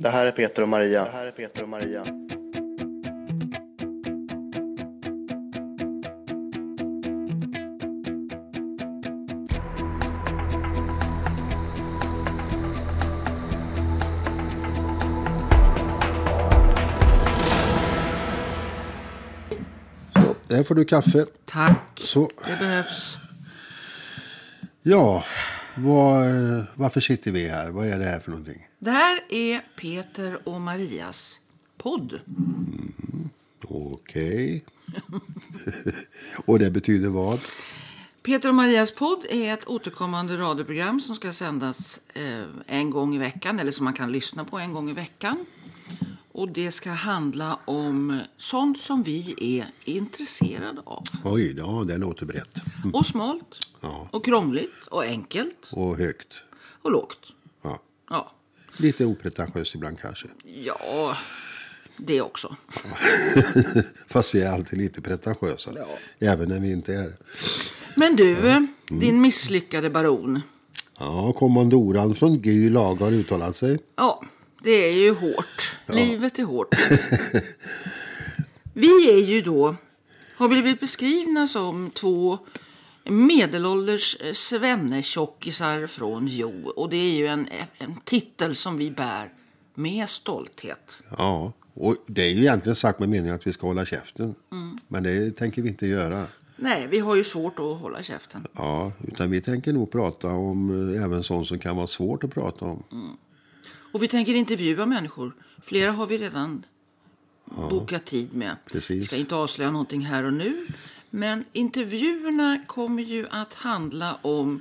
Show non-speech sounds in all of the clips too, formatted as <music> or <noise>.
Det här är Peter och Maria. Det här är Peter och Maria. Där får du kaffe. Tack. Så, Det behövs. ja, vad, eh, varför sitter vi här? Vad är det här för någonting? Det här är Peter och Marias podd. Okej. <laughs> Och det betyder vad? Peter och Marias podd är ett återkommande radioprogram som ska sändas eh, en gång i veckan, eller som man kan lyssna på en gång i veckan. Och det ska handla om sånt som vi är intresserade av. Oj, ja, det låter brett. Och smalt, Ja. och krångligt, och enkelt, Och högt. och lågt. Ja. Ja, Lite opretentiöst ibland kanske. ja det också. <laughs> Fast vi är alltid lite pretentiösa. Ja. Även när vi inte är. Men du, eh, din misslyckade baron. Ja, kommandoran från Gy lag har uttalat sig. Ja, det är ju hårt. Livet är hårt. Vi är ju då, har blivit beskrivna som två medelålders eh, svennetjockisar från Jo. Och det är ju en, en titel som vi bär med stolthet. Ja, och det är ju egentligen sagt med meningen att vi ska hålla käften. Men det tänker vi inte göra. Nej, vi har ju svårt att hålla käften. Ja, utan vi tänker nog prata om eh, även sånt som kan vara svårt att prata om. Och vi tänker intervjua människor. Flera har vi redan bokat tid med. Precis. ska inte avslöja någonting här och nu. Men intervjuerna kommer ju att handla om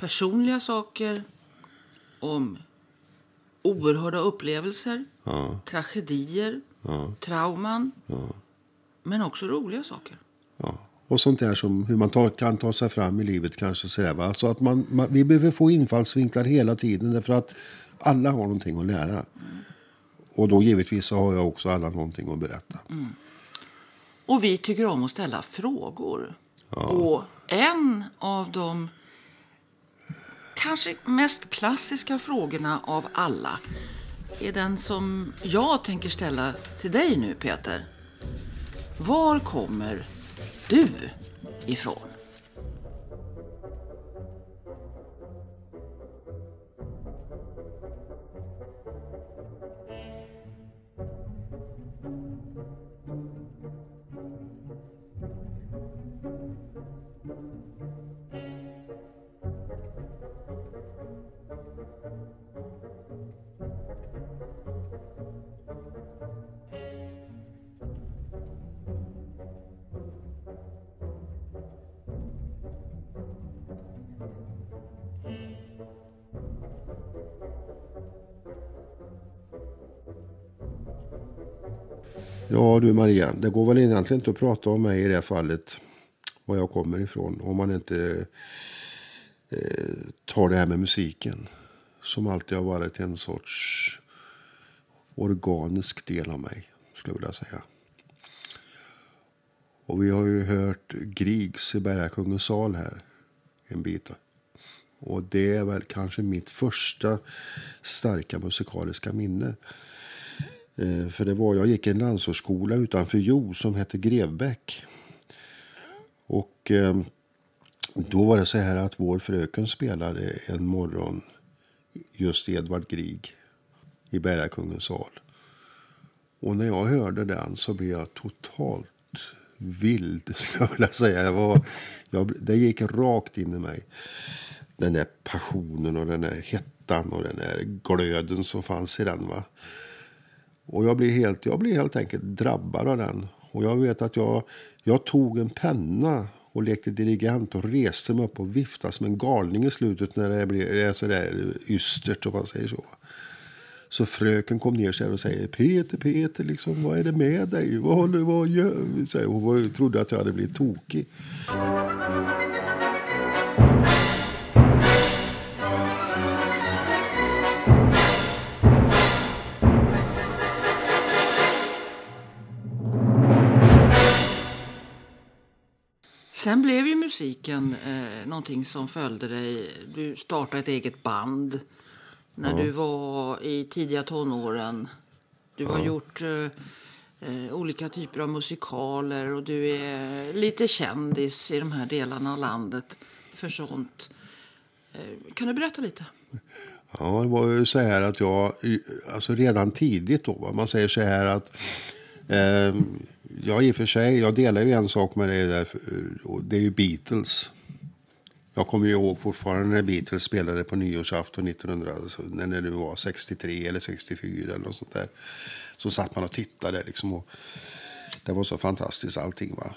personliga saker, om oerhörda upplevelser, Ja, tragedier, ja, trauman, ja, men också roliga saker. ja. Och sånt där som hur man tar, kan ta sig fram i livet kanske. Sådär, va? Så att man, man, vi behöver få infallsvinklar hela tiden därför att alla har någonting att lära. Och då givetvis så har jag också alla någonting att berätta. Och vi tycker om att ställa frågor. Och en av de kanske mest klassiska frågorna av alla är den som jag tänker ställa till dig nu, Peter. Var kommer du ifrån? Ja du Maria, det går väl egentligen inte att prata om mig i det här fallet. Var jag kommer ifrån. Om man inte eh, tar det här med musiken. Som alltid har varit en sorts organisk del av mig. Skulle jag vilja säga. Och vi har ju hört Griegs i Bergakungens sal här. En bit. Och det är väl kanske mitt första starka musikaliska minne. Eh, för det var, jag gick en landsortsskola utanför Jo som hette Grevbäck. Och eh, då var det så här att vår fröken spelade en morgon just Edvard Grieg i Bergakungens sal. Och när jag hörde den så blev jag totalt vild, <laughs> skulle jag vilja säga. Jag var, jag, det gick rakt in i mig. Den där passionen och den där hettan och den där glöden som fanns i den. Va? Och jag blev, helt, jag blev helt enkelt drabbad av den. Och jag vet att jag, jag tog en penna och lekte dirigent och reste mig upp och viftade som en galning i slutet när det blev- sådär ystert om man säger så. Så fröken kom ner sig och säger Peter, Peter, liksom, vad är det med dig? Vad håller vad gör vi? Så här, Hon trodde att jag hade blivit tokig. Sen blev ju musiken eh, någonting som följde dig. Du startade ett eget band när du var i tidiga tonåren. Du har gjort eh, eh, olika typer av musikaler och du är lite kändis i de här delarna av landet för sånt. Eh, kan du berätta lite? Ja, det var ju så här att jag, alltså redan tidigt då, man säger så här att eh, jag i och för sig, jag delar ju en sak med dig där, och det är ju Beatles. Jag kommer ju ihåg fortfarande när Beatles spelade på nyårsafton 1900, alltså när det nu var 63 eller 64 eller något sånt där. Så satt man och tittade liksom och det var så fantastiskt allting va.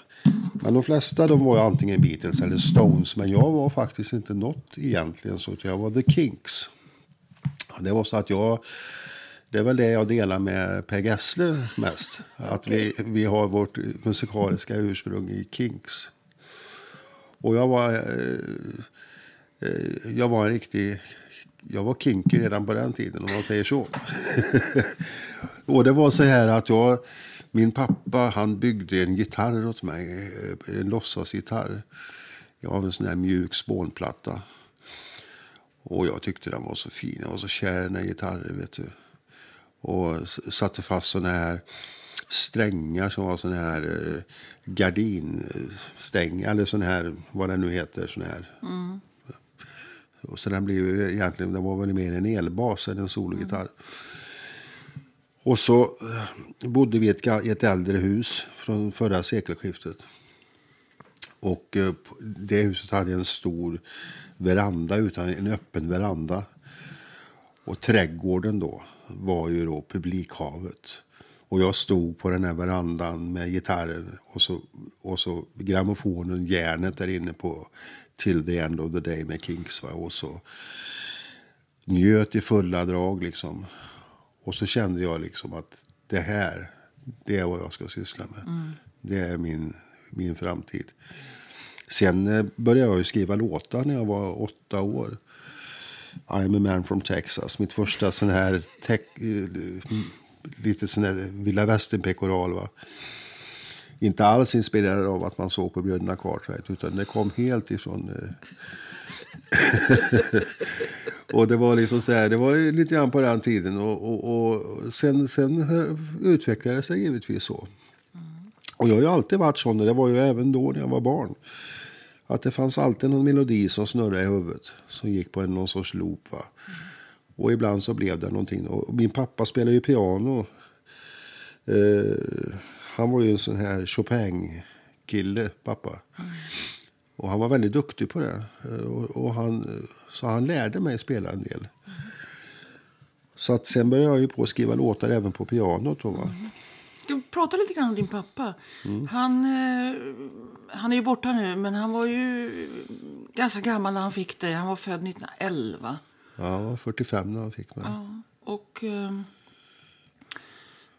Men de flesta de var antingen Beatles eller Stones. Men jag var faktiskt inte något egentligen så. Jag var The Kinks. Det var så att jag... Det är väl det jag delar med Per Gessle mest. Att vi, vi har vårt musikaliska ursprung i Kinks. Och jag var... Eh, eh, jag var en riktig... Jag var kinky redan på den tiden om man säger så. <laughs> och det var så här att jag... Min pappa han byggde en gitarr åt mig. Eh, en låtsasgitarr. Av en sån här mjuk spånplatta. Och jag tyckte den var så fin. Jag var så kär i den här gitarren. Vet du. Och satte fast såna här strängar som var såna här eh, gardinstänger. Eller sån här, vad det nu heter. Sån här. Mm. Och så den blev egentligen, den var väl mer en elbas än en sologitarr. Mm. Och så eh, bodde vi i ett, ett äldre hus från förra sekelskiftet. Och eh, det huset hade en stor veranda, utan en öppen veranda. Och trädgården då var ju då publikhavet. Och jag stod på den här verandan med gitarren och så, och så grammofonen, järnet där inne på Till the end of the day med Kinks. Va? Och så njöt i fulla drag liksom. Och så kände jag liksom att det här, det är vad jag ska syssla med. Mm. Det är min, min framtid. Sen eh, började jag skriva låtar när jag var åtta år. I'm a man from Texas. Mitt första sån här eh, lite sån där vilda västern-pekoral. Va? Inte alls inspirerad av att man såg på bröderna Cartwright. Utan det kom helt ifrån... Eh, <laughs> och det var liksom så här, det var lite grann på den tiden. Och, och, och sen, sen utvecklade det sig givetvis så. Och jag har ju alltid varit sån. Det var ju även då när jag var barn. Att det fanns alltid någon melodi som snurrade i huvudet. Som gick på en, någon sorts loop. Va? Mm. Och ibland så blev det någonting. Och min pappa spelade ju piano. Eh, han var ju en sån här Chopin-kille, pappa. Och han var väldigt duktig på det. Eh, och, och, han, så han lärde mig spela en del. Så att sen började jag ju på att skriva låtar även på pianot. Då, va? Mm. Du pratar lite grann om din pappa. Mm. Han, eh, han är ju borta nu, men han var ju ganska gammal när han fick dig. Han var född 1911. Ja, han var 45 när han fick mig. Ja, och eh,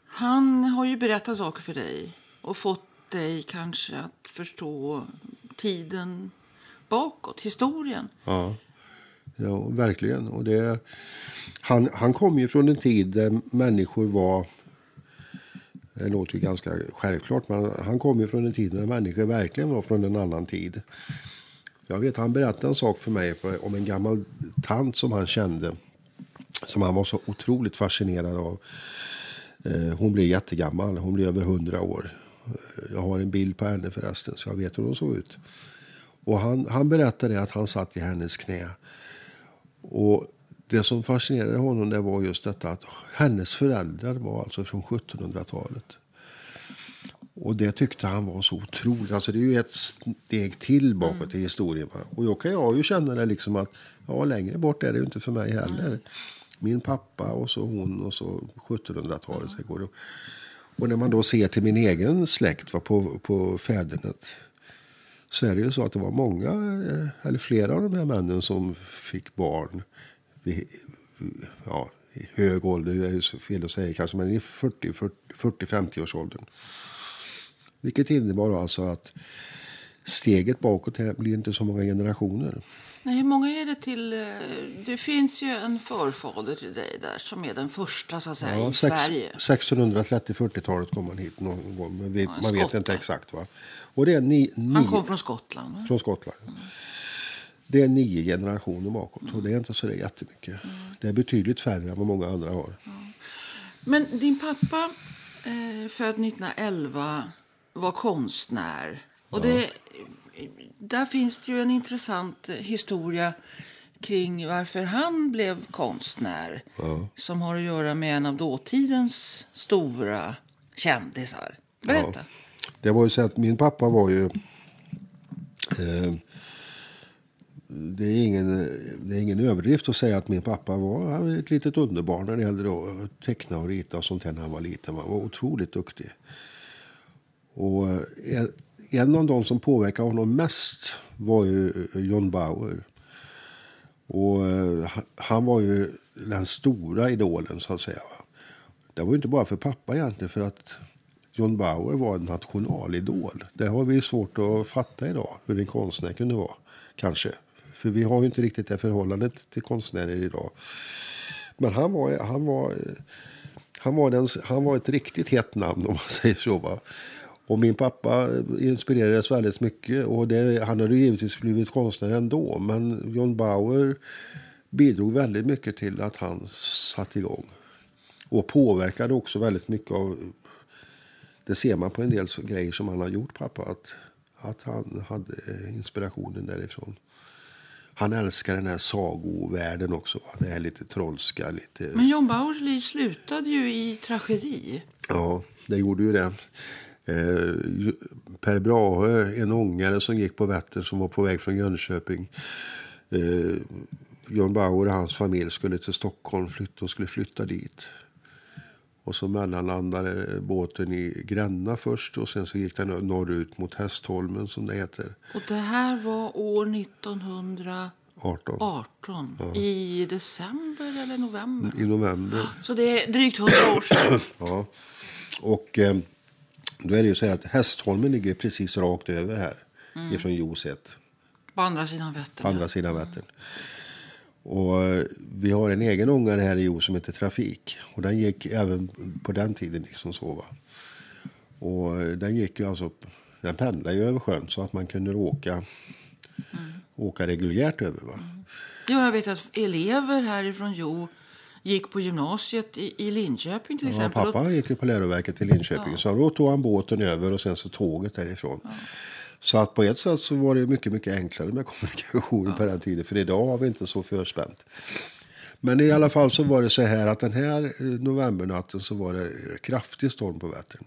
han har ju berättat saker för dig och fått dig kanske att förstå tiden bakåt, historien. Ja, ja verkligen. Och det, han, han kom ju från en tid där människor var det låter ju ganska självklart, men han kom ju från en tid när människor verkligen var från en annan tid. Jag vet, han berättade en sak för mig om en gammal tant som han kände. Som han var så otroligt fascinerad av. Eh, hon blev jättegammal, hon blev över hundra år. Eh, jag har en bild på henne förresten, så jag vet hur hon såg ut. Och han, han berättade att han satt i hennes knä. Och det som fascinerade honom det var just detta att hennes föräldrar var alltså från 1700-talet. Och det tyckte han var så otroligt. Alltså det är ju ett steg till bakåt mm. i historien. Och då kan jag ju känna det liksom att ja, längre bort är det ju inte för mig heller. Mm. Min pappa och så hon och så 1700-talet. Mm. Och när man då ser till min egen släkt va, på, på fädernet så är det ju så att det var många, eh, eller flera av de här männen som fick barn vid, ja, i hög ålder, det är så fel att säga kanske, men i 40-50 års åldern. Vilket innebar alltså att steget bakåt här blir inte så många generationer. Nej, hur många är det till? Eh, det finns ju en förfader till dig där som är den första så att säga, ja, i sex, Sverige. 1630-40-talet kom man hit någon gång, men vi, ja, man vet inte exakt. Va? Och det är ni, ni, han kom från Skottland. Va? Från Skottland. Mm. Det är nio generationer bakåt och det är inte så där jättemycket. Det är betydligt färre än vad många andra har. Men din pappa, eh, född 1911, var konstnär. Och det, där finns det ju en intressant historia kring varför han blev konstnär. Som har att göra med en av dåtidens stora kändisar. Berätta. Det var ju så att min pappa var ju... Eh, det, är ingen, det är ingen överdrift att säga att min pappa var han var ett litet underbarn när det gällde att teckna och rita och sånt här när han var liten. Han var otroligt duktig. Och eh, en, en av de som påverkade honom mest var ju eh, John Bauer. Och eh, han- var ju den stora idolen så att säga. Det var ju inte bara för pappa egentligen för att John Bauer var en nationalidol. Det har vi svårt att fatta idag, hur en konstnär kunde vara. Kanske. För vi har ju inte riktigt det förhållandet till konstnärer idag. Men han var, han var, han var, den, han var ett riktigt hett namn om man <laughs> säger så. Va? Och min pappa inspirerades väldigt mycket. Och det, han hade givetvis blivit konstnär ändå. Men John Bauer bidrog väldigt mycket till att han satte igång. Och påverkade också väldigt mycket av... Det ser man på en del grejer som han har gjort, pappa. Att, att han hade inspirationen därifrån. Han älskar den här sagovärlden också. Det är lite trollska, lite... Men John Bauers liv slutade ju i tragedi. Ja, det gjorde ju det. Eh, per Brahe, en ångare som gick på Vättern som var på väg från Jönköping. Eh, John Bauer och hans familj skulle till Stockholm flytta och skulle flytta dit. Och så mellanlandade båten i Gränna först och sen så gick den norrut mot Hästholmen som det heter. Och det här var år 1918. 18. I december eller november. I november. Så det är drygt 100 år sedan. <clears throat> Ja. Och eh, då är det ju så här att Hästholmen ligger precis rakt över här. Ifrån Joset. På andra sidan Vättern. på andra sidan Vättern. Och eh, vi har en egen ångare här i Jo som heter Trafik. Och den gick även på den tiden liksom så va. Och eh, den gick ju alltså, den pendlade ju över sjön så att man kunde åka, åka reguljärt över va. Ja, jag vet att elever härifrån Jo gick på gymnasiet i, i Linköping till Ja, exempel. pappa gick ju på läroverket till Linköping. Så då tog han båten över och sen så tåget därifrån. Så att på ett sätt så var det mycket, mycket enklare med <laughs> kommunikation på den tiden. För idag har vi inte så förspänt. Men i alla fall så var det så här att den här eh, novembernatten så var det eh, kraftig storm på Vättern.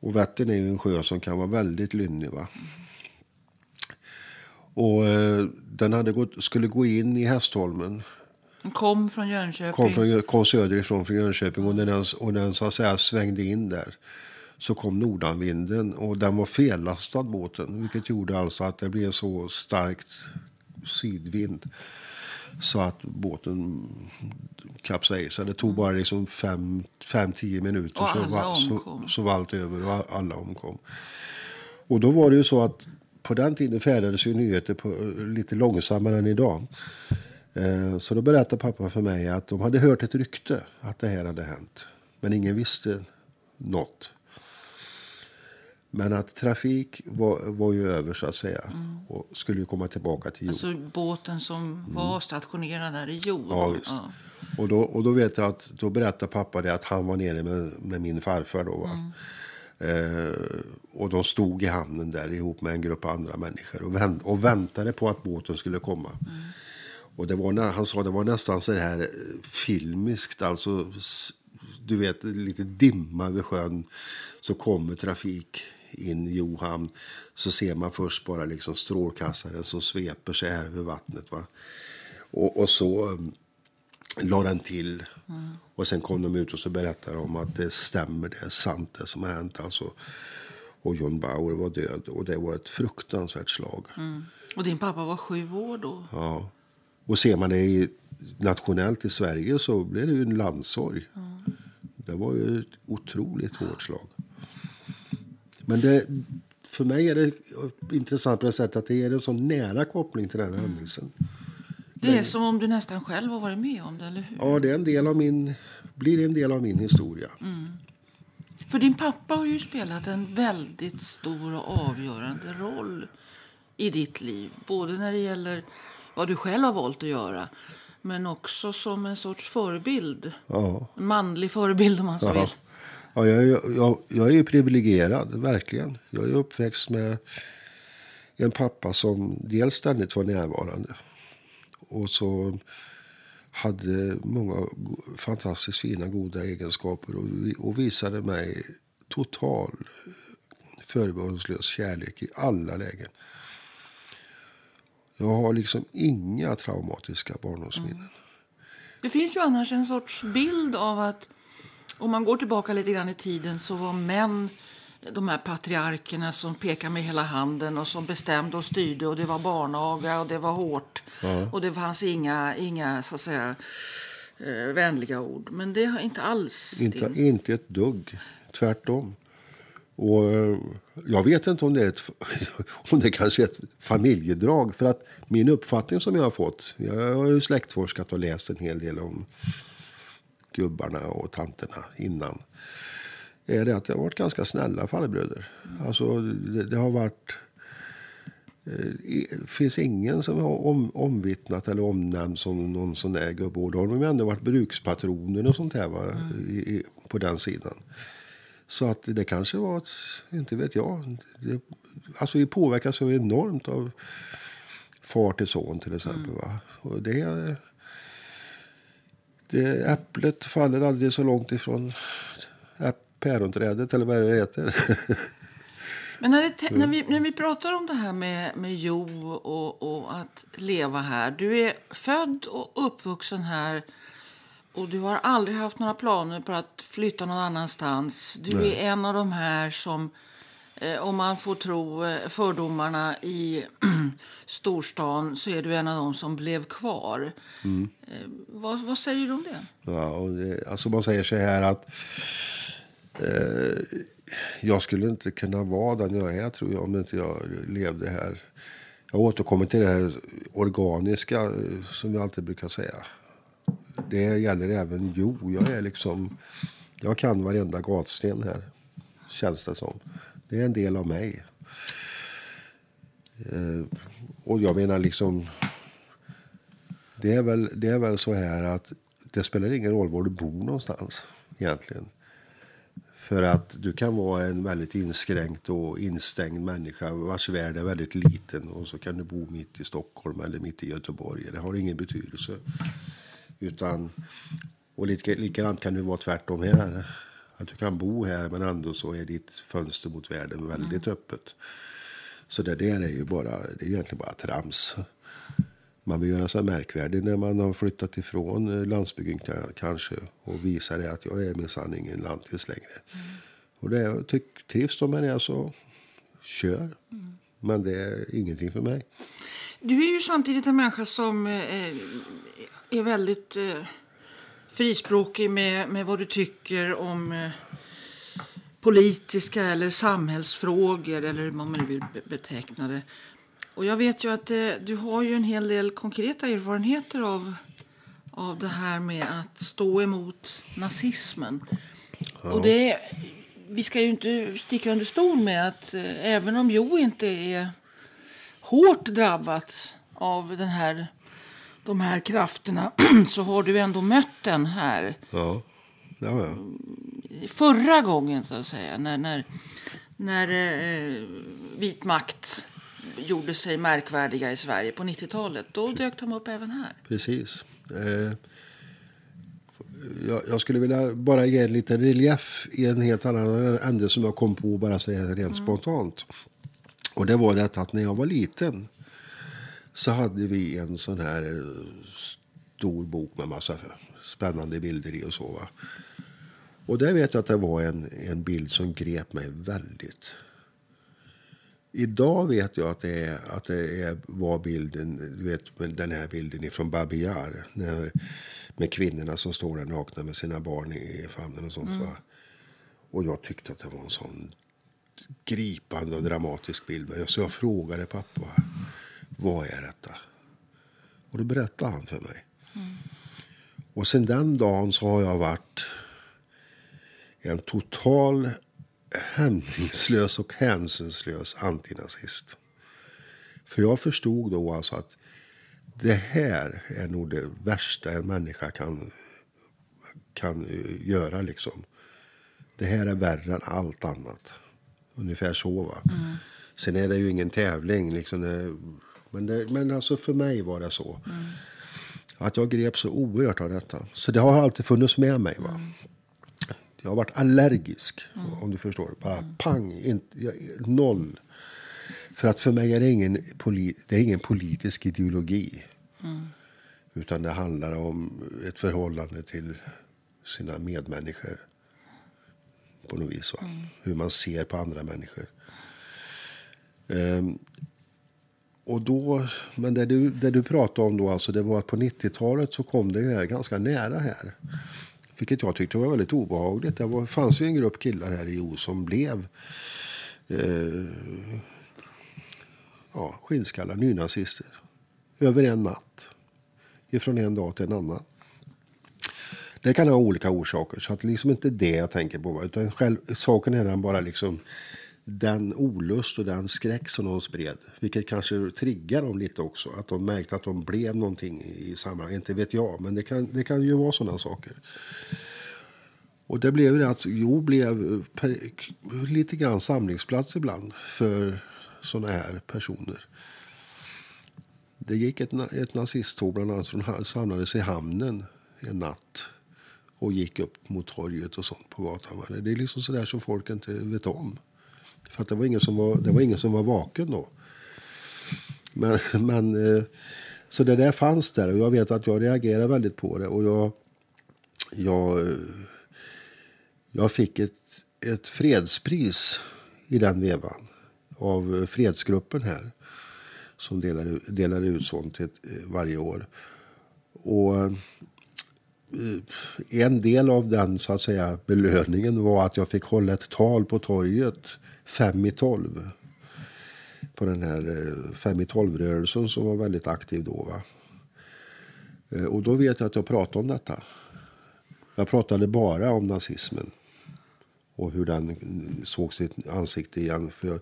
Och Vättern är ju en sjö som kan vara väldigt lynnig. Va? Och eh, den hade gått, skulle gå in i Hästholmen kom från Jönköping. kom, från, kom söderifrån från Jönköping och när den, och den så att säga svängde in där så kom nordanvinden och den var fellastad båten vilket gjorde alltså att det blev så starkt sydvind så att båten kapsejsade. Det tog bara liksom 5-10 minuter Och så, var, så, så var allt över och alla omkom. Och då var det ju så att på den tiden färdades ju nyheter på, lite långsammare än idag. Eh, Så då berättade pappa för mig att de hade hört ett rykte att det här hade hänt. Men ingen visste något. Men att trafik var, var ju över så att säga. Och skulle ju komma tillbaka till jord. Alltså båten som var stationerad där i Jo. Mm. Ja, visst. Och, då, och då vet jag att då berättade pappa det att han var nere med, med min farfar då. Va? Eh, och de stod i hamnen där ihop med en grupp andra människor och, vänt, och väntade på att båten skulle komma. Och det var, han sa det var nästan så här eh, filmiskt, alltså du vet lite dimma över sjön. Så kommer trafik in i Johamn. Så ser man först bara liksom strålkastaren som sveper sig här över vattnet. Va? Och, och så um, la den till. Och sen kom de ut och så berättade de att det stämmer, det är sant det som har hänt. Alltså. Och John Bauer var död och det var ett fruktansvärt slag. Och din pappa var sju år då. Ja. Och ser man det i, nationellt i Sverige så blir det ju en landssorg. Det var ju ett otroligt hårt slag. Men det, för mig är det intressant på det sättet att det är en så nära koppling till den här händelsen. Det är som om du nästan själv har varit med om det, eller hur? Ja, det är en del av min, blir en del av min historia. För din pappa har ju spelat en väldigt stor och avgörande roll i ditt liv. Både när det gäller vad du själv har valt att göra men också som en sorts förebild. Ja. En manlig förebild om man så Ja. vill. Ja, jag, är- jag, jag är ju privilegierad, verkligen. Jag är uppväxt med en pappa som dels ständigt var närvarande och så hade många fantastiskt fina, goda egenskaper och, och visade mig total förbehållslös kärlek i alla lägen. Jag har liksom inga traumatiska barndomsminnen. Det finns ju annars en sorts bild av att om man går tillbaka lite grann i tiden så var män de här patriarkerna som pekade med hela handen och som bestämde och styrde och det var barnaga och det var hårt och det fanns inga, inga så att säga eh, vänliga ord. Men det har inte alls Inte, inte ett dugg. Tvärtom. Och eh, jag vet inte om det, är ett, <laughs> om det kanske är ett familjedrag. För att min uppfattning som jag har fått. Jag har ju släktforskat och läst en hel del om gubbarna och tanterna innan. Är det att det har varit ganska snälla farbröder. Alltså det, det har varit... eh, Det finns ingen som har om, omvittnat eller omnämnt som någon sån där gubbe. Och Då har de ju ändå varit brukspatroner och sånt här va, i, i, på den sidan. Så att det kanske var, ett, inte vet jag. Det, alltså vi påverkas så enormt av far till son till exempel. Va? Och det, det, äpplet faller aldrig så långt ifrån päronträdet eller vad det heter. <laughs> Men när, det, när, vi, när vi pratar om det här med, med Jo och, och att leva här. Du är född och uppvuxen här och du har aldrig haft några planer på att flytta någon annanstans. Du är en av de här som, eh, om man får tro eh, fördomarna i <clears throat> storstan, så är du en av dem som blev kvar. Eh, vad, vad säger du om det? Ja, och det, alltså man säger så här att eh, jag skulle inte kunna vara den jag är tror jag om inte jag levde här. Jag återkommer till det här organiska eh, som jag alltid brukar säga. Det gäller även Jo. Jag är liksom, jag kan varenda gatsten här. Känns det som. Det är en del av mig. Eh, och jag menar liksom det är, väl, det är väl så här att det spelar ingen roll var du bor någonstans egentligen. För att du kan vara en väldigt inskränkt och instängd människa vars värld är väldigt liten och så kan du bo mitt i Stockholm eller mitt i Göteborg. Det har ingen betydelse. Utan, och lika, likadant kan det vara tvärtom här. Att du kan bo här men ändå så är ditt fönster mot världen väldigt öppet. Så det där är ju bara, det är egentligen bara trams. Man vill göra sig märkvärdig när man har flyttat ifrån landsbygden ka- kanske och visar det att jag är minsann ingen lantis längre. Och det, tyck, trivs de med det så kör. Men det är ingenting för mig. Du är ju samtidigt en människa som eh, är väldigt eh, frispråkig med, med vad du tycker om eh, politiska eller samhällsfrågor eller hur man nu vill be- beteckna det. Och jag vet ju att eh, du har ju en hel del konkreta erfarenheter av, av det här med att stå emot nazismen. Och det, vi ska ju inte sticka under stol med att eh, även om Jo inte är hårt drabbat av den här, de här krafterna <clears throat> så har du ändå mött den här Ja, ja, ja. förra gången, så att säga, när, när, när eh, vit makt gjorde sig märkvärdiga i Sverige på 90-talet. Då dök de upp även här. precis. Eh, jag, jag skulle vilja bara ge en liten relief i en helt annan ände som jag kom på bara så här rent spontant. Och det var detta att när jag var liten så hade vi en sån här eh, stor bok med massa spännande bilder i och så. Va? Och där vet jag att det var en, en bild som grep mig väldigt. Idag vet jag att det, är, att det är, var bilden, du vet den här bilden ifrån Babi Yar. Med kvinnorna som står där nakna med sina barn i famnen och sånt. Va? Och jag tyckte att det var en sån gripande och dramatisk bild. Så jag frågade pappa, vad är detta? Och då berättade han för mig. Och sen den dagen så har jag varit en total hämningslös och hänsynslös antinazist. För jag förstod då alltså att det här är nog det värsta en människa kan, kan göra. Liksom. Det här är värre än allt annat. Ungefär så. Va? Mm. Sen är det ju ingen tävling. Liksom det, men, det, men alltså för mig var det så. Mm. Att jag grep så oerhört av detta. Så det har alltid funnits med mig. Va? Mm. Jag har varit allergisk, mm. om du förstår. Bara mm. pang, in, jag, noll. För att för mig är det ingen, det är ingen politisk ideologi. Mm. Utan det handlar om ett förhållande till sina medmänniskor. På något vis. Va? Mm. Hur man ser på andra människor. Um, och då, men det du, det du pratade om då, alltså det var att på 90-talet så kom det ganska nära här. Vilket jag tyckte var väldigt obehagligt. Det var, fanns ju en grupp killar här i O som blev eh, ja, skinnskallar, nynazister. Över en natt. Ifrån en dag till en annan. Det kan ha olika orsaker, så att liksom inte det jag tänker på. Utan själv, saken är den bara liksom den olust och den skräck som de spred. Vilket kanske triggar dem lite också. Att de märkte att de blev någonting i sammanhanget. Inte vet jag, men det kan, det kan ju vara sådana saker. Och det blev det att Jo blev per, lite grann samlingsplats ibland för sådana här personer. Det gick ett, ett nazisttåg bland annat som samlades i hamnen en natt och gick upp mot torget och sånt på gatan. Det är liksom sådär som folk inte vet om. För att det var ingen som var, det var, ingen som var vaken då. Men, <laughs> men, eh, så det där fanns där och jag vet att jag reagerade väldigt på det. Och jag, jag, eh, jag fick ett, ett fredspris i den vevan av fredsgruppen här. Som delar, delar ut sånt eh, varje år. Och en del av den så att säga belöningen var att jag fick hålla ett tal på torget fem i tolv. På den här eh, fem i tolv-rörelsen som var väldigt aktiv då. Va? Eh, och då vet jag att jag pratade om detta. Jag pratade bara om nazismen. Och hur den såg sitt ansikte igen. För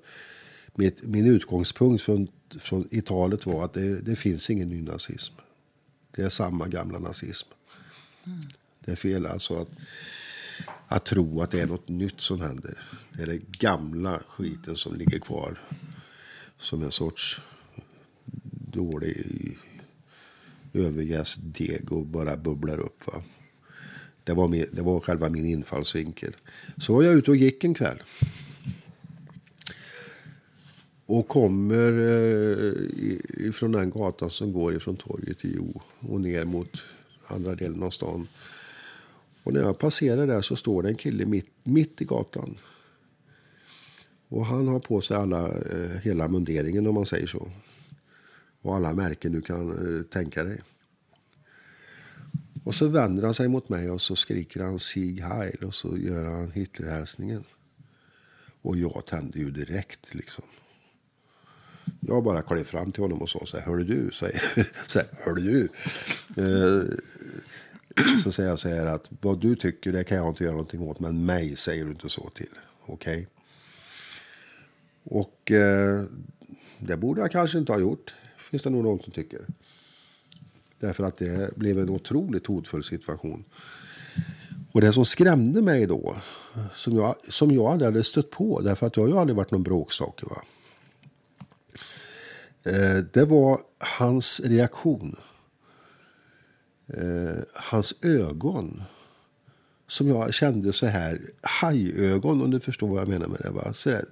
mitt, min utgångspunkt från, från, i talet var att det, det finns ingen ny nazism. Det är samma gamla nazism. Mm. Det är fel alltså att att tro att det är något nytt som händer. Det är den gamla skiten som ligger kvar som en sorts dålig överjäst deg och bara bubblar upp. Va? Det, var med, det var själva min infallsvinkel. Så var jag ute och gick en kväll. Och kommer eh, ifrån den gatan som går ifrån torget i Jo och ner mot andra delen av stan. Och när jag passerar där så står det en kille mitt, mitt i gatan. Och han har på sig alla, eh, hela munderingen om man säger så. Och alla märken du kan eh, tänka dig. Och så vänder han sig mot mig och så skriker han Sieg Heil och så gör han Hitlerhälsningen. Och jag tände ju direkt liksom. Jag bara klev fram till honom och sa så här, hör du? Säger, <laughs> så här, hör du? Eh, <clears throat> så säger jag så här att vad du tycker det kan jag inte göra någonting åt. Men mig säger du inte så till. Okej? Okay? Och eh, det borde jag kanske inte ha gjort. Finns det nog någon som tycker. Därför att det blev en otroligt hotfull situation. Och det som skrämde mig då, som jag, som jag aldrig hade stött på, därför att jag har ju aldrig varit någon bråkstake. Va? Eh, det var hans reaktion eh, hans ögon. Som jag kände så här, hajögon om du förstår vad jag menar med det. Va? Så där,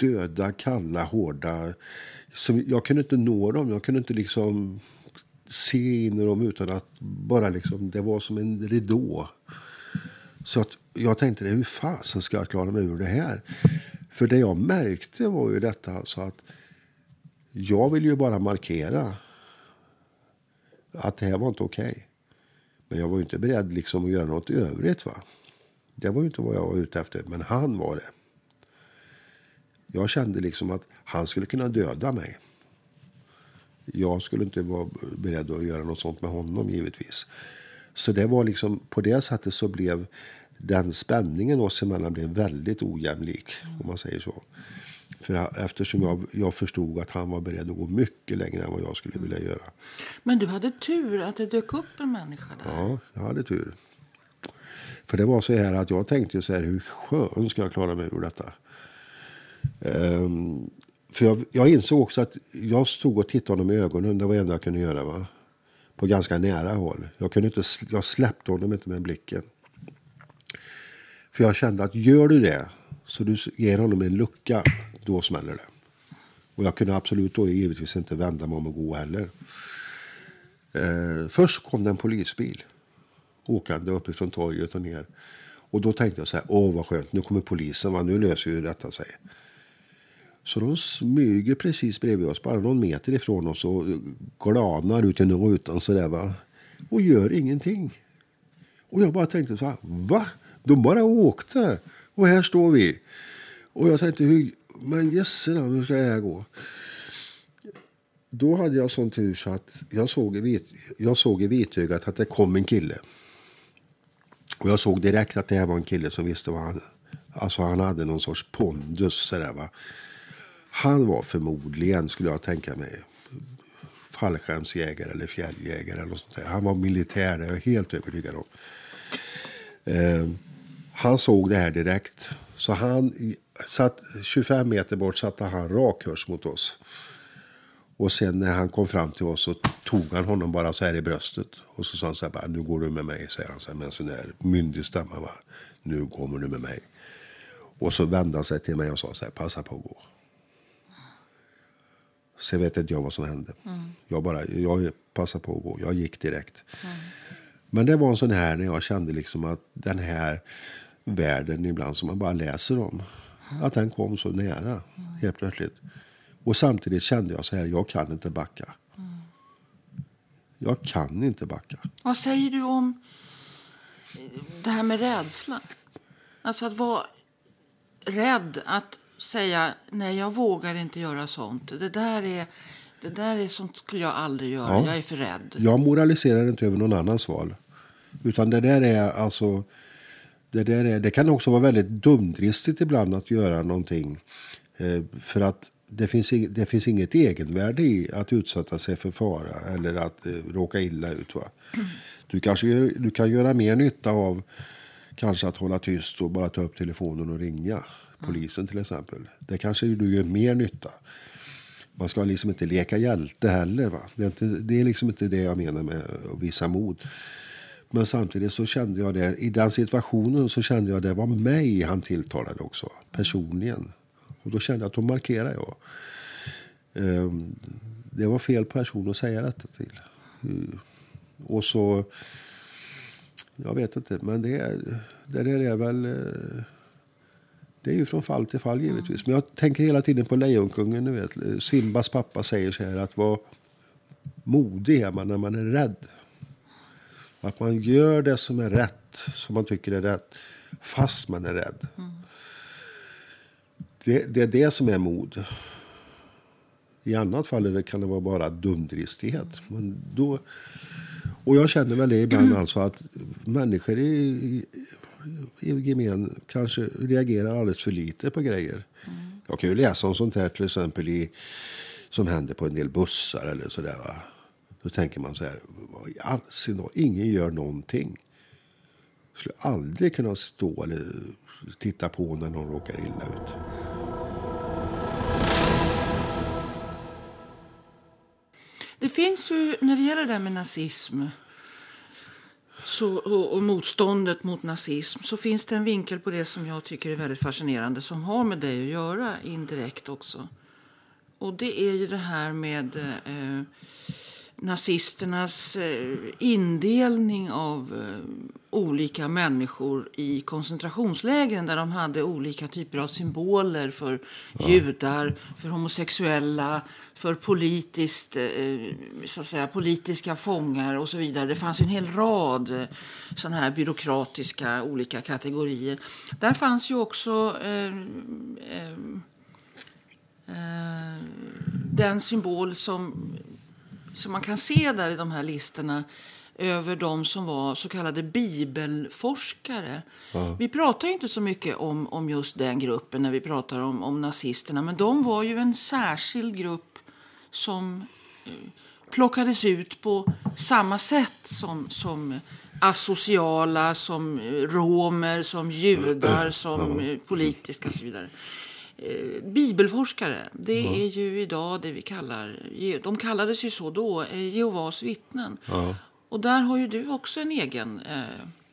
döda, kalla, hårda. Som, jag kunde inte nå dem, jag kunde inte liksom se in i dem utan att bara liksom, det var som en ridå. Så att jag tänkte, hur fasen ska jag klara mig ur det här? För det jag märkte var ju detta alltså att jag vill ju bara markera att det här var inte okej. Okay. Men jag var inte beredd liksom att göra något övrigt. Va? Det var inte vad jag var ute efter, men han var det. Jag kände liksom att han skulle kunna döda mig. Jag skulle inte vara beredd att göra något sånt med honom givetvis. Så det var liksom, på det sättet så blev den spänningen oss emellan blev väldigt ojämlik, om man säger så. För eftersom jag, jag förstod att han var beredd att gå mycket längre än vad jag skulle vilja göra. Men du hade tur att det dök upp en människa där. Ja, jag hade tur. För det var så här att jag tänkte så här, hur skön ska jag klara mig ur detta? Um, för jag, jag insåg också att jag stod och tittade honom i ögonen. Det var det enda jag kunde göra. Va? På ganska nära håll. Jag, kunde inte, jag släppte honom inte med blicken. För jag kände att gör du det så du ger honom en lucka, då smäller det. Och jag kunde absolut då givetvis inte vända mig om och gå heller. Eh, först kom det en polisbil åkande uppifrån torget och ner. Och då tänkte jag så här, åh vad skönt, nu kommer polisen, va? nu löser ju detta sig. Så de smyger precis bredvid oss, bara någon meter ifrån oss och glanar ut genom rutan sådär va. Och gör ingenting. Och jag bara tänkte så här, va? De bara åkte. Och här står vi. Och jag tänkte, hur, men jösse hur ska det här gå? Då hade jag sån tur så att jag såg, i vit, jag såg i vitögat att det kom en kille. Och jag såg direkt att det här var en kille som visste vad han... Alltså han hade någon sorts pondus sådär va. Han var förmodligen, skulle jag tänka mig, fallskärmsjägare eller fjälljägare eller något sånt där. Han var militär, det är jag helt övertygad om. Eh, han såg det här direkt. Så han satt 25 meter bort satte han rak kurs mot oss. Och sen när han kom fram till oss så tog han honom bara så här i bröstet. Och så sa han så här, nu går du med mig, säger han så här, med en sån där myndig stämma. Va? Nu kommer du med mig. Och så vände han sig till mig och sa så här, passa på att gå. Sen vet inte jag vad som hände. Mm. Jag bara, jag passade på att gå. Jag gick direkt. Mm. Men det var en sån här när jag kände liksom att den här världen ibland som man bara läser om. Att den kom så nära helt plötsligt. Och samtidigt kände jag så här, jag kan inte backa. Jag kan inte backa. Vad säger du om det här med rädsla? Alltså att vara rädd att säga nej, jag vågar inte göra sånt. Det där är, det där är sånt skulle jag aldrig göra. Ja. Jag är för rädd. Jag moraliserar inte över någon annans val. Utan det där är alltså... Det, där är, det kan också vara väldigt dumdristigt ibland att göra någonting. Eh, för att det finns, det finns inget egenvärde i att utsätta sig för fara eller att eh, råka illa ut. Va? Du, kanske, du kan göra mer nytta av kanske att hålla tyst och bara ta upp telefonen och ringa polisen till exempel. Det kanske du gör mer nytta. Man ska liksom inte leka hjälte heller. Va? Det, är inte, det är liksom inte det jag menar med att visa mod. Men samtidigt så kände jag det, i den situationen så kände jag det var mig han tilltalade också, personligen. Och då kände jag att då markerar jag. Ehm, det var fel person att säga detta till. Eh, och så, jag vet inte, men det, det där är väl... Eh, det är ju från fall till fall givetvis. Men jag tänker hela tiden på Lejonkungen. Du vet. Eh, Simbas pappa säger så här att vad modig är man när man är rädd. Att man gör det som är rätt, som man tycker är rätt, fast man är rädd. Mm. Det, det, är det som är mod. I annat fall kan det vara bara dumdristighet. Men då, och jag känner väl det ibland mm. alltså att människor i, i, i gemen kanske reagerar alldeles för lite på grejer. Mm. Jag kan ju läsa om sånt här till exempel i, som händer på en del bussar eller sådär. Va? Då tänker man så här, vad ingen gör någonting. Jag skulle aldrig kunna stå eller titta på när någon råkar illa ut. Det finns ju, när det gäller det med nazism så, och, och, motståndet mot nazism så finns det en vinkel på det som jag tycker är väldigt fascinerande som har med dig att göra indirekt också. Och det är ju det här med eh, nazisternas eh, indelning av eh, olika människor i koncentrationslägren där de hade olika typer av symboler för ja. judar, för homosexuella, för politiskt, eh, så att säga, politiska fångar och så vidare. Det fanns en hel rad sådana här byråkratiska olika kategorier. Där fanns ju också eh, eh, den symbol som som man kan se där i de här listorna över de som var så kallade bibelforskare. Vi pratar inte så mycket om, om just den gruppen när vi pratar om, om nazisterna. Men de var ju en särskild grupp som eh, plockades ut på samma sätt som, som asociala, som eh, romer, som judar, <clears throat> som eh, politiska och så vidare. Eh, Bibelforskare, det är ju idag det vi kallar, de kallades ju så då, eh, Jehovas vittnen. Och där har ju du också en egen eh,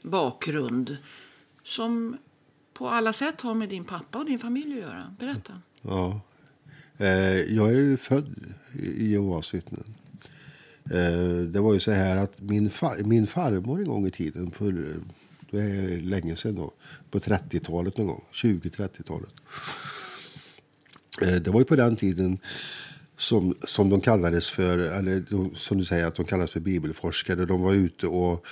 bakgrund som på alla sätt har med din pappa och din familj att göra. Berätta. Ja. Eh, jag är ju född i Jehovas vittnen. Eh, det var ju så här att min, fa min farmor en gång i tiden, för det är länge sedan då, på 30-talet någon gång, 20-30-talet. Eh, det var ju på den tiden som, som de kallades för, eller som du säger, att de kallades för bibelforskare. De var ute och,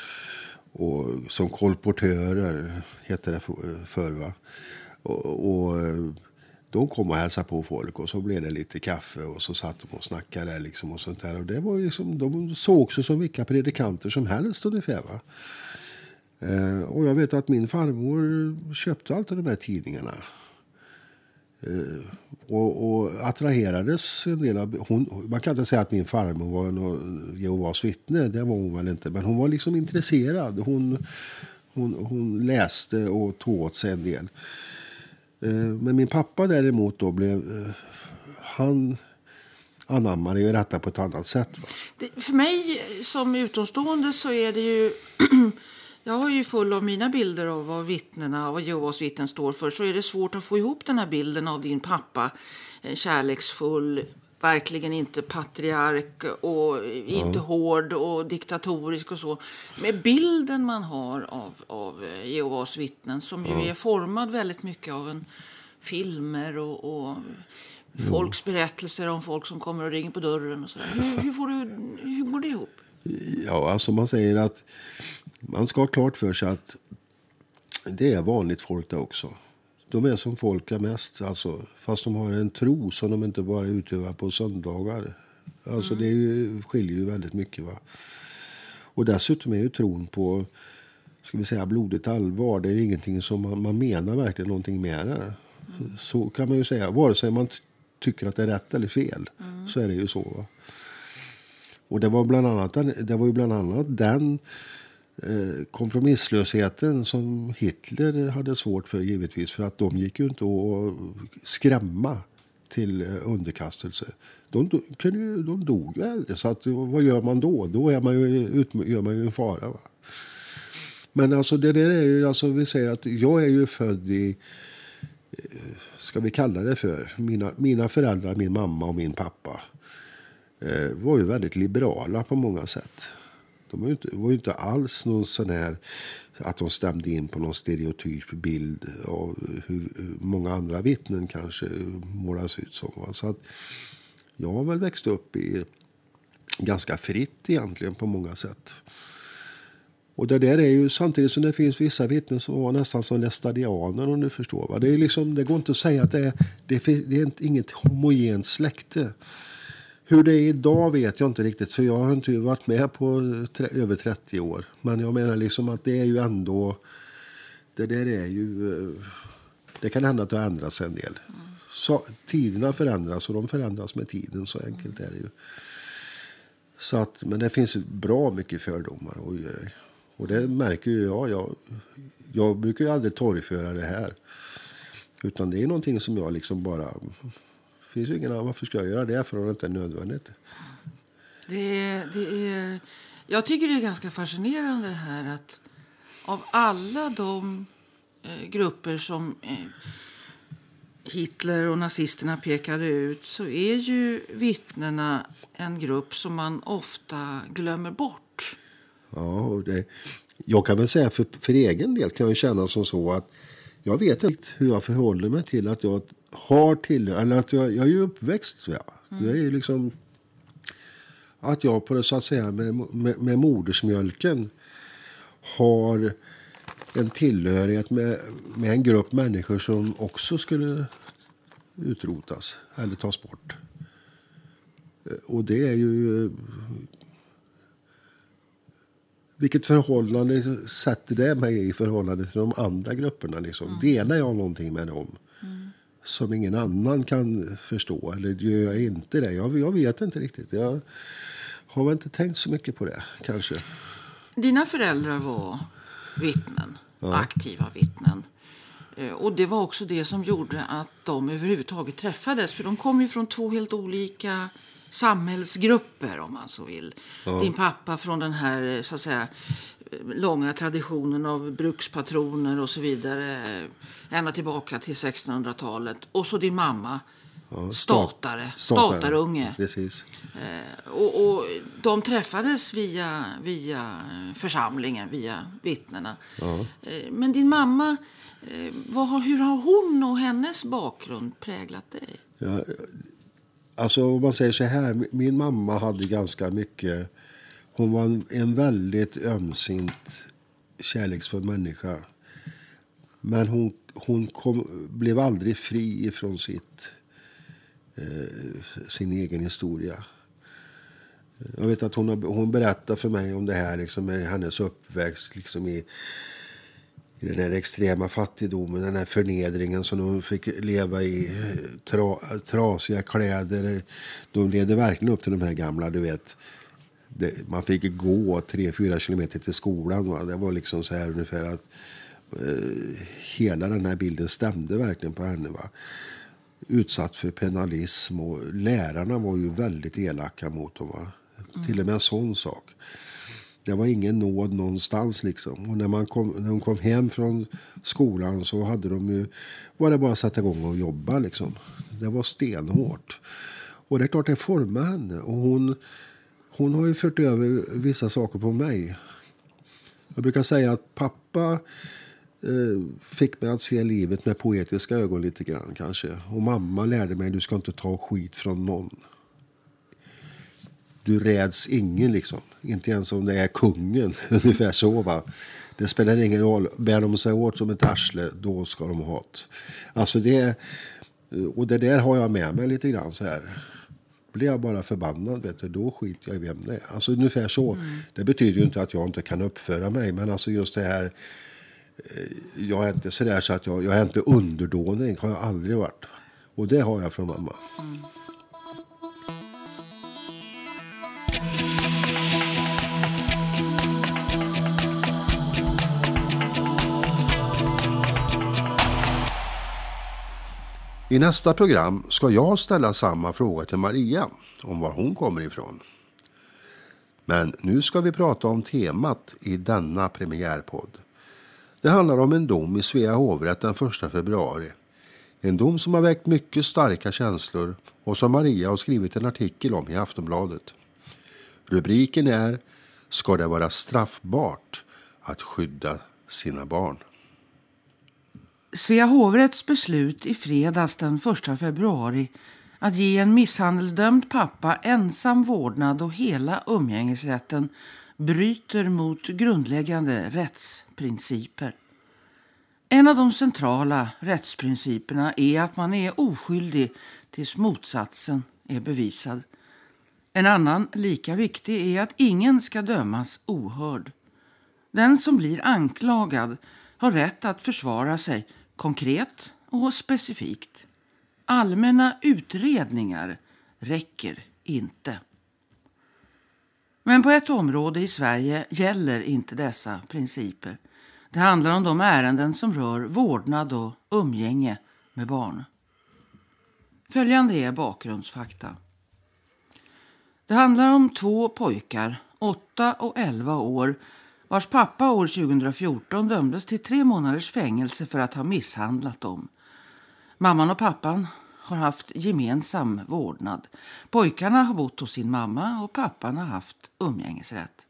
och som kolportörer, hette det förr. Va? Och, och eh, de kom och hälsade på folk och så blev det lite kaffe och så satt de och snackade liksom och sånt där. Och det var liksom, de såg sig som vilka predikanter som helst ungefär. Va? Eh, och jag vet att min farmor köpte alltid de här tidningarna. Eh, och, och, attraherades en del av... Hon, man kan inte säga att min farmor var någon Jehovas vittne, det var hon väl inte. Men hon var liksom intresserad. Hon, hon, hon läste och tog åt sig en del. Eh, men min pappa däremot då blev... Eh, han anammade ju detta på ett annat sätt. Va? för mig som utomstående så är det ju... <clears throat> Jag har ju full av mina bilder av vad vittnena, vad Jehovas vittnen står för. Så är det svårt att få ihop den här bilden av din pappa. Kärleksfull, verkligen inte patriark och inte ja. hård och diktatorisk och så. Med bilden man har av, av Jehovas vittnen som ju ja. är formad väldigt mycket av en filmer och, och folks berättelser om folk som kommer och ringer på dörren och så hur, hur, får du, hur går det ihop? Ja, alltså man säger att man ska ha klart för sig att det är vanligt folk det också. De är som folk är mest, alltså, fast de har en tro som de inte bara utövar på söndagar. Alltså mm. Det ju, skiljer ju väldigt mycket. Va? Och dessutom är ju tron på ska vi säga, blodigt allvar. Det är ingenting som man, man menar verkligen någonting med det. Mm. Så kan man ju säga. Vare sig man tycker att det är rätt eller fel mm. så är det ju så. Va? Och det var bland annat, det var ju bland annat den Eh, kompromisslösheten som Hitler hade svårt för givetvis. För att de gick ju inte att skrämma till eh, underkastelse. De, kunde ju, de dog ju äldre, Så att, eh, vad gör man då? Då är man ju, ut, gör man ju en fara. Va? Men alltså det där är ju, alltså vi säger att jag är ju född i, eh, ska vi kalla det för, mina, mina föräldrar, min mamma och min pappa Eh, var ju väldigt liberala på många sätt. De var ju inte, var ju inte alls någon sån här att de stämde in på någon stereotyp bild av hur många andra vittnen kanske målas ut som. Så att jag har väl växt upp i ganska fritt egentligen på många sätt. Och det där är ju samtidigt som det finns vissa vittnen som var nästan som lästadianer om du förstår. Va? Det, är liksom, det går inte att säga att det är, det är, det är inget homogent släkte. Hur det är idag vet jag inte riktigt, för jag har inte varit med på över 30 år. Men jag menar liksom att det är ju ändå... Det där är ju... Eh, det kan hända att det har ändrats en del. Så, tiderna förändras och de förändras med tiden, så enkelt är det ju. Så att, men det finns bra mycket fördomar. Och, och det märker ju jag. jag. Jag brukar ju aldrig torgföra det här. Utan det är någonting som jag liksom bara finns ingen annan. Varför ska jag göra det för om det inte är nödvändigt? Det, det är, jag tycker det är ganska fascinerande här att av alla de eh, grupper som eh, Hitler och nazisterna pekade ut så är ju vittnena en grupp som man ofta glömmer bort. Ja, och det, jag kan väl säga för, för egen del kan jag känna som så att jag vet inte hur jag förhåller mig till att jag har till, eller att jag, jag är ju uppväxt. Ja. Mm. Jag är liksom, att jag på det så att säga med, med, med modersmjölken har en tillhörighet med, med en grupp människor som också skulle utrotas eller tas bort. Och det är ju... vilket förhållande sätter det mig i förhållande till de andra grupperna? Liksom? Mm. Delar jag någonting med dem. Som ingen annan kan förstå? Eller gör jag inte det? Jag, jag vet inte riktigt. Jag har väl inte tänkt så mycket på det, kanske. Dina föräldrar var vittnen, ja. aktiva vittnen. Eh, och det var också det som gjorde att de överhuvudtaget träffades. För de kom ju från två helt olika samhällsgrupper om man så vill. Ja. Din pappa från den här så att säga, långa traditionen av brukspatroner och så vidare. Ända tillbaka till 1600-talet. Och så din mamma. Ja, statare, statarunge. Precis. Eh, och, och, de träffades via, via församlingen, via vittnena. Ja. Eh, men din mamma, eh, vad, hur har hon och hennes bakgrund präglat dig? Ja, Alltså om man säger så här, min mamma hade ganska mycket... Hon var en, väldigt ömsint, kärleksfull människa. Men hon, hon kom, blev aldrig fri ifrån sitt, eh, sin egen historia. Jag vet att hon, hon berättade för mig om det här, liksom, med hennes uppväxt liksom i i den här extrema fattigdomen, den här förnedringen som de fick leva i. Tra, trasiga kläder. De levde verkligen upp till de här gamla, du vet. Det, man fick gå 3-4 kilometer till skolan. Va? Det var liksom så här ungefär att eh, hela den här bilden stämde verkligen på henne. Va? Utsatt för penalism och lärarna var ju väldigt elaka mot dem. Va? Mm. Till och med en sån sak. Det var ingen nåd någonstans. Liksom. Och när, man kom, när de kom hem från skolan så hade de ju, var det bara att sätta igång och jobba. Liksom. Det var stenhårt. Och det är klart det formade henne. Och hon, hon har ju fört över vissa saker på mig. Jag brukar säga att pappa eh, fick mig att se livet med poetiska ögon lite grann kanske. Och mamma lärde mig att du ska inte ta skit från någon du räds ingen liksom. Inte ens om det är kungen. <laughs> Ungefär så va. Det spelar ingen roll. Bär de sig åt som ett arsle, då ska de ha det. Alltså det, och det där har jag med mig lite grann så här. Blir jag bara förbannad, vet du, då skiter jag i vem det är. Alltså ungefär så. Mm. Det betyder ju inte att jag inte kan uppföra mig, men alltså just det här. Eh, jag är inte sådär så att jag, jag är inte underdånig, har jag aldrig varit. Och det har jag från mamma. Mm. I nästa program ska jag ställa samma fråga till Maria om var hon kommer ifrån. Men nu ska vi prata om temat i denna premiärpodd. Det handlar om en dom i Svea hovrätt den 1 februari. En dom som har väckt mycket starka känslor och som Maria har skrivit en artikel om i Aftonbladet. Rubriken är Ska det vara straffbart att skydda sina barn? Svea hovrätts beslut i fredags den 1 februari att ge en misshandelsdömd pappa ensam vårdnad och hela umgängesrätten bryter mot grundläggande rättsprinciper. En av de centrala rättsprinciperna är att man är oskyldig tills motsatsen är bevisad. En annan, lika viktig, är att ingen ska dömas ohörd. Den som blir anklagad har rätt att försvara sig konkret och specifikt. Allmänna utredningar räcker inte. Men på ett område i Sverige gäller inte dessa principer. Det handlar om de ärenden som rör vårdnad och umgänge med barn. Följande är bakgrundsfakta. Det handlar om två pojkar, 8 och 11 år, vars pappa år 2014 dömdes till tre månaders fängelse för att ha misshandlat dem. Mamman och pappan har haft gemensam vårdnad. Pojkarna har bott hos sin mamma och pappan har haft umgängesrätt.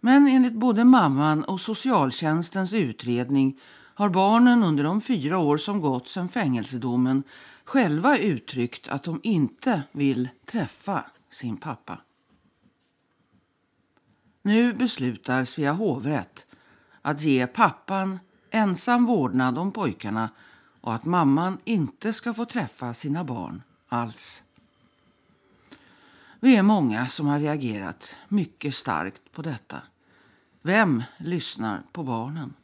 Men enligt både mamman och socialtjänstens utredning har barnen under de fyra år som gått sedan fängelsedomen själva uttryckt att de inte vill träffa sin pappa. Nu beslutar Svea hovrätt att ge pappan ensam vårdnad om pojkarna och att mamman inte ska få träffa sina barn alls. Vi är många som har reagerat mycket starkt på detta. Vem lyssnar på barnen?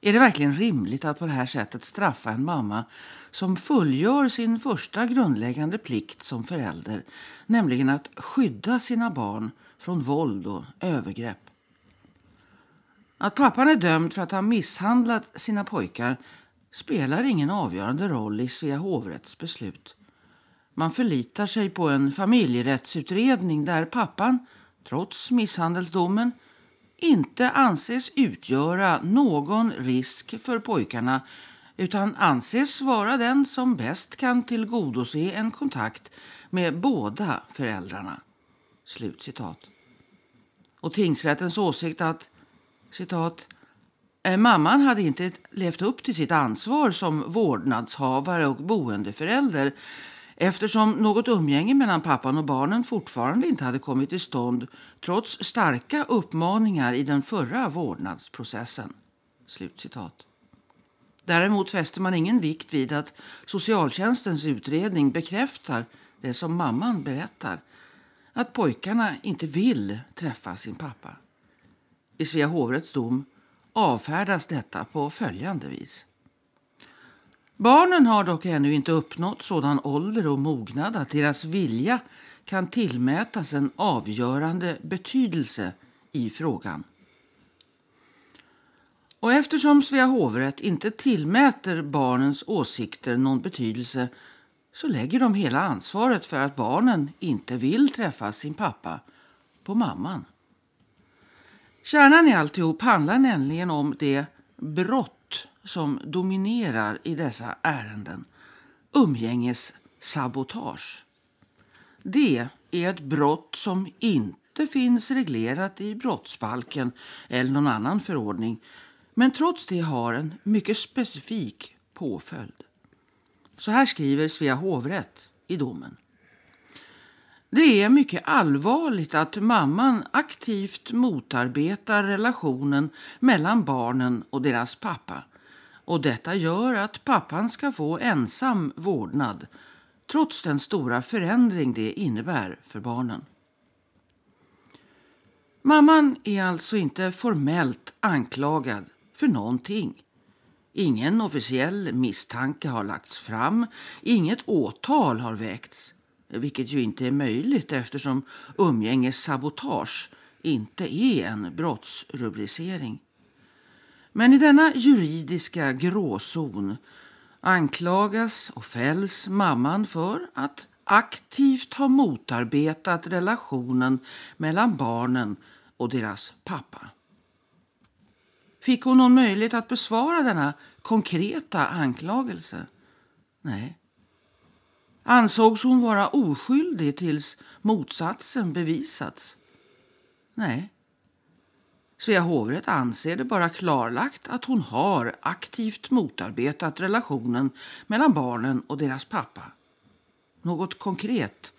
Är det verkligen rimligt att på det här sättet straffa en mamma som fullgör sin första grundläggande plikt som förälder, nämligen att skydda sina barn från våld och övergrepp? Att pappan är dömd för att ha misshandlat sina pojkar spelar ingen avgörande roll i Svea hovrätts beslut. Man förlitar sig på en familjerättsutredning där pappan, trots misshandelsdomen, inte anses utgöra någon risk för pojkarna utan anses vara den som bäst kan tillgodose en kontakt med båda föräldrarna. Slutcitat. Och tingsrättens åsikt att citat, mamman hade inte levt upp till sitt ansvar som vårdnadshavare och boendeförälder eftersom något umgänge mellan pappan och barnen fortfarande inte hade kommit till stånd trots starka uppmaningar i den förra vårdnadsprocessen. Slutcitat. Däremot fäster man ingen vikt vid att socialtjänstens utredning bekräftar det som mamman berättar. Att pojkarna inte vill träffa sin pappa. I Svea hovrätts dom avfärdas detta på följande vis. Barnen har dock ännu inte uppnått sådan ålder och mognad att deras vilja kan tillmätas en avgörande betydelse i frågan. Och eftersom Svea hovrätt inte tillmäter barnens åsikter någon betydelse så lägger de hela ansvaret för att barnen inte vill träffa sin pappa på mamman. Kärnan i alltihop handlar nämligen om det brott som dominerar i dessa ärenden. Umgängessabotage. Det är ett brott som inte finns reglerat i brottsbalken eller någon annan förordning men trots det har en mycket specifik påföljd. Så här skriver Svea hovrätt i domen. Det är mycket allvarligt att mamman aktivt motarbetar relationen mellan barnen och deras pappa. Och detta gör att pappan ska få ensam vårdnad trots den stora förändring det innebär för barnen. Mamman är alltså inte formellt anklagad för någonting. Ingen officiell misstanke har lagts fram, inget åtal har väckts vilket ju inte är möjligt eftersom umgängessabotage inte är en brottsrubricering. Men i denna juridiska gråzon anklagas och fälls mamman för att aktivt ha motarbetat relationen mellan barnen och deras pappa. Fick hon någon möjlighet att besvara denna konkreta anklagelse? Nej. Ansågs hon vara oskyldig tills motsatsen bevisats? Nej. Svea hovrätt anser det bara klarlagt att hon har aktivt motarbetat relationen mellan barnen och deras pappa. Något konkret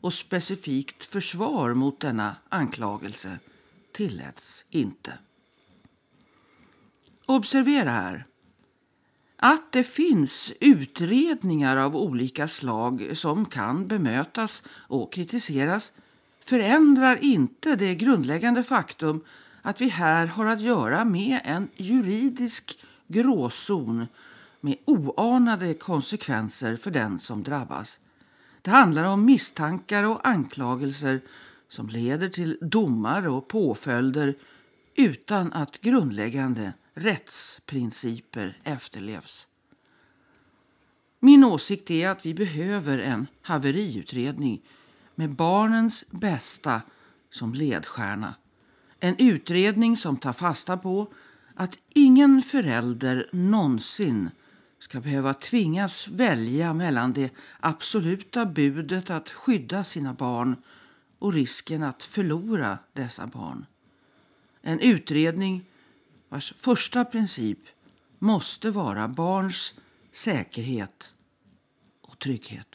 och specifikt försvar mot denna anklagelse tilläts inte. Observera här att det finns utredningar av olika slag som kan bemötas och kritiseras förändrar inte det grundläggande faktum att vi här har att göra med en juridisk gråzon med oanade konsekvenser för den som drabbas. Det handlar om misstankar och anklagelser som leder till domar och påföljder utan att grundläggande rättsprinciper efterlevs. Min åsikt är att vi behöver en haveriutredning med barnens bästa som ledstjärna. En utredning som tar fasta på att ingen förälder någonsin ska behöva tvingas välja mellan det absoluta budet att skydda sina barn och risken att förlora dessa barn. En utredning vars första princip måste vara barns säkerhet och trygghet.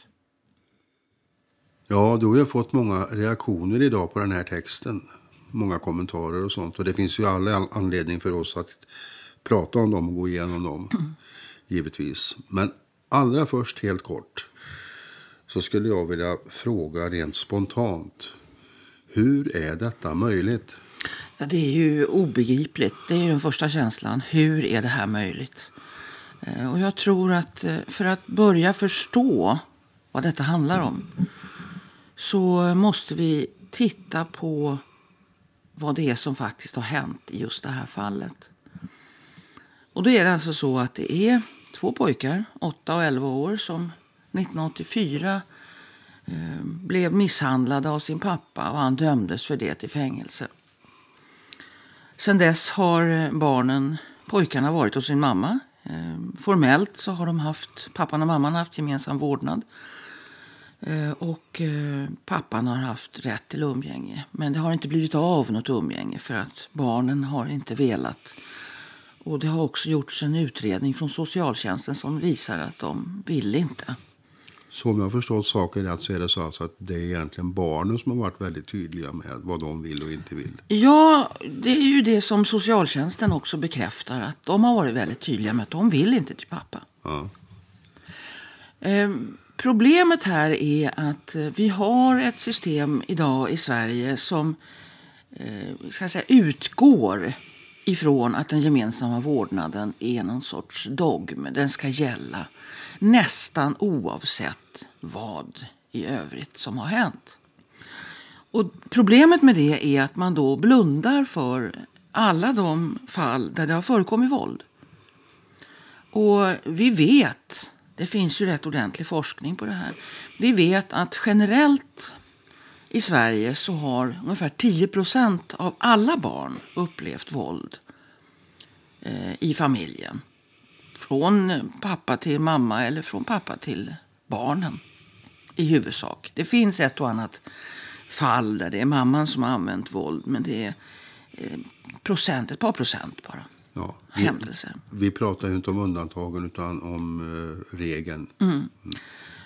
Ja, du har ju fått många reaktioner idag på den här texten. Många kommentarer och sånt. Och det finns ju all anledning för oss att prata om dem och gå igenom dem. Mm. <clears throat> Givetvis. Men allra först, helt kort, så skulle jag vilja fråga rent spontant. Hur är detta möjligt? Ja, det är ju obegripligt. Det är ju den första känslan. Hur är det här möjligt? Eh, och jag tror att eh, för att börja förstå vad detta handlar om så måste vi titta på vad det är som faktiskt har hänt i just det här fallet. Och då är det alltså så att det är två pojkar, 8 och 11 år, som 1984 eh, blev misshandlade av sin pappa och han dömdes för det till fängelse. Sen dess har eh, barnen, pojkarna varit hos sin mamma. Eh, formellt så har de haft, pappan och mamman haft gemensam vårdnad. Eh, och pappan har haft rätt till umgänge. Men det har inte blivit av något umgänge för att barnen har inte velat. Och det har också gjorts en utredning från socialtjänsten som visar att de vill inte. Så om jag förstått saken rätt så är det så alltså att det är egentligen barnen som har varit väldigt tydliga med vad de vill och inte vill. Ja, det är ju det som socialtjänsten också bekräftar. Att de har varit väldigt tydliga med att de vill inte till pappa. Ja. Ehm, Problemet här är att eh, vi har ett system idag i Sverige som eh, ska säga, utgår ifrån att den gemensamma vårdnaden är någon sorts dogm. Den ska gälla nästan oavsett vad i övrigt som har hänt. Och problemet med det är att man då blundar för alla de fall där det har förekommit våld. Och vi vet det finns ju rätt ordentlig forskning på det här. Vi vet att generellt i Sverige så har ungefär 10 procent av alla barn upplevt våld eh, i familjen. Från pappa till mamma eller från pappa till barnen i huvudsak. Det finns ett och annat fall där det är mamman som har använt våld men det är eh, procent, ett par procent bara. Ja, vi, händelser. Vi pratar ju inte om undantagen utan om uh, regeln. Mm. Mm.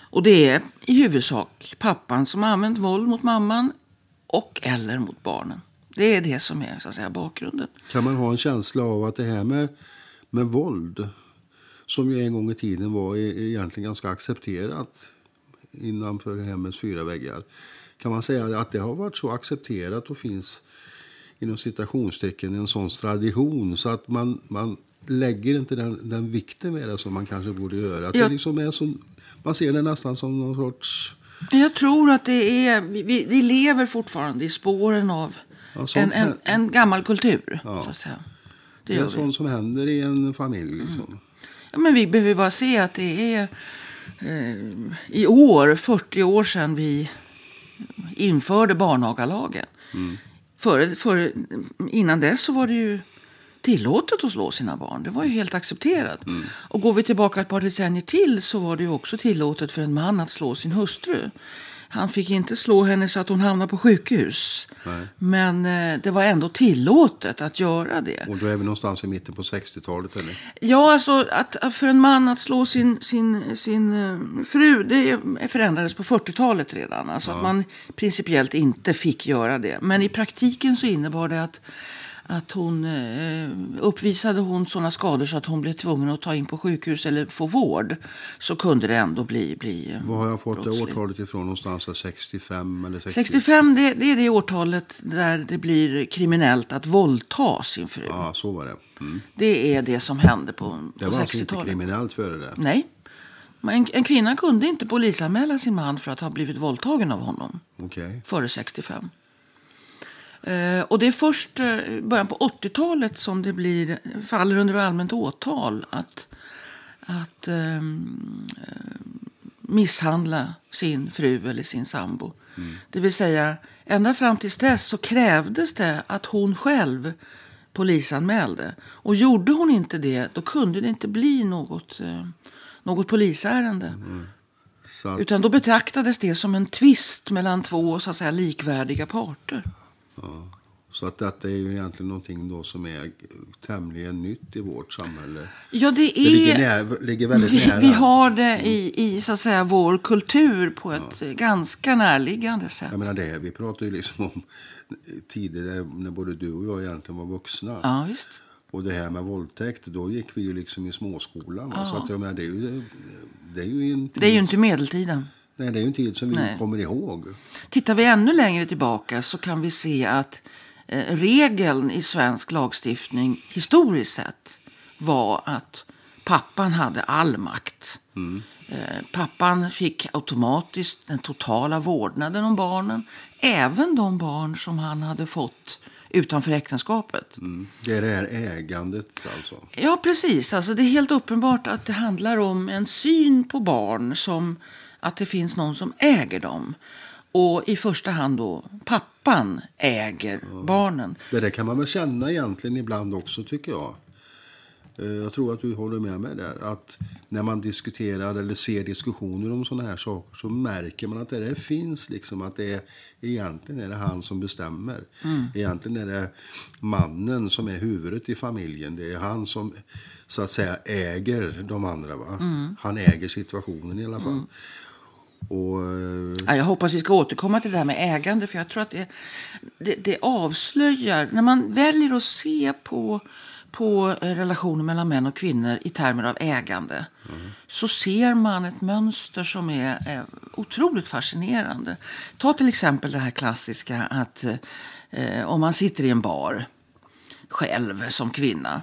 Och det är i huvudsak pappan som har använt våld mot mamman och eller mot barnen. Det är det som är så att säga, bakgrunden. Kan man ha en känsla av att det här med, med våld som ju en gång i tiden var egentligen ganska accepterat innanför hemmets fyra väggar. Kan man säga att det har varit så accepterat och finns inom citationstecken en sån tradition så att man, man lägger inte den, den vikten med det som man kanske borde göra. Att ja. det liksom är som, man ser det nästan som någon sorts... Jag tror att det är, vi, vi lever fortfarande i spåren av ja, en, en, en, gammal kultur. Ja. Så att säga. Det, det är sånt som händer i en familj. Liksom. Mm. Ja, men vi behöver bara se att det är eh, i år, 40 år sedan vi införde barnagalagen. Mm. Före, före, innan dess så var det ju tillåtet att slå sina barn. Det var ju helt accepterat. Mm. Och går vi tillbaka ett par decennier till så var det ju också tillåtet för en man att slå sin hustru. Han fick inte slå henne så att hon hamnade på sjukhus. Nej. Men eh, det var ändå tillåtet att göra det. Och då är vi någonstans i mitten på 60-talet eller? Ja, alltså att, för en man att slå sin, sin, sin uh, fru, det förändrades på 40-talet redan. Alltså ja. att man principiellt inte fick göra det. Men i praktiken så innebar det att att hon eh, uppvisade hon sådana skador så att hon blev tvungen att ta in på sjukhus eller få vård så kunde det ändå bli, bli eh, Vad har jag fått brottslig. det årtalet ifrån? Någonstans 65 eller 60? 65 det, det, är det årtalet där det blir kriminellt att våldta sin fru. Ja, så var det. Mm. Det är det som hände på, på 60-talet. Det var alltså inte kriminellt före det? Nej. En, en, kvinna kunde inte polisanmäla sin man för att ha blivit våldtagen av honom. Okay. Före 65. Eh, och det är först i eh, början på 80-talet som det blir, faller under allmänt åtal att, att um, misshandla sin fru eller sin sambo. Mm. Det vill säga, ända fram till dess så krävdes det att hon själv polisanmälde. Och gjorde hon inte det, då kunde det inte bli något, något polisärende. Mm. Att... Utan då betraktades det som en tvist mellan två så att säga, likvärdiga parter. Ja. Så att detta är ju egentligen någonting då som är tämligen nytt i vårt samhälle. Ja, det är... Det ligger, nära, ligger väldigt vi, nära. Vi har det i, i så att säga, vår kultur på ett ja. ganska närliggande sätt. Jag menar det, vi pratar ju liksom om tider när både du och jag egentligen var vuxna. Ja, visst. Och det här med våldtäkt, då gick vi ju liksom i småskolan. Ja. Så att jag menar, det är ju, det är ju, en det är ju inte medeltiden. Nej, det är ju en tid som vi Nej. kommer ihåg. Tittar vi ännu längre tillbaka så kan vi se att eh, regeln i svensk lagstiftning historiskt sett var att pappan hade all makt. Eh, pappan fick automatiskt den totala vårdnaden om barnen. Även de barn som han hade fått utanför äktenskapet. Det är det här ägandet alltså. Ja, precis. Alltså, det är helt uppenbart att det handlar om en syn på barn som att det finns någon som äger dem. Och i första hand då pappan äger barnen. Det där kan man väl känna egentligen ibland också tycker jag. Eh, Jag tror att du håller med mig där. Att när man diskuterar eller ser diskussioner om sådana här saker så märker man att det där finns liksom att det är, egentligen är det han som bestämmer. Egentligen är det mannen som är huvudet i familjen. Det är han som så att säga äger de andra. Va? Han äger situationen i alla fall. Och, eh, Ja, jag hoppas vi ska återkomma till det här med ägande. För jag tror att det, det, det avslöjar... När man väljer att se på, på relationer mellan män och kvinnor i termer av ägande så ser man ett mönster som är är otroligt fascinerande. Ta till exempel det här klassiska att eh, om man sitter i en bar själv som kvinna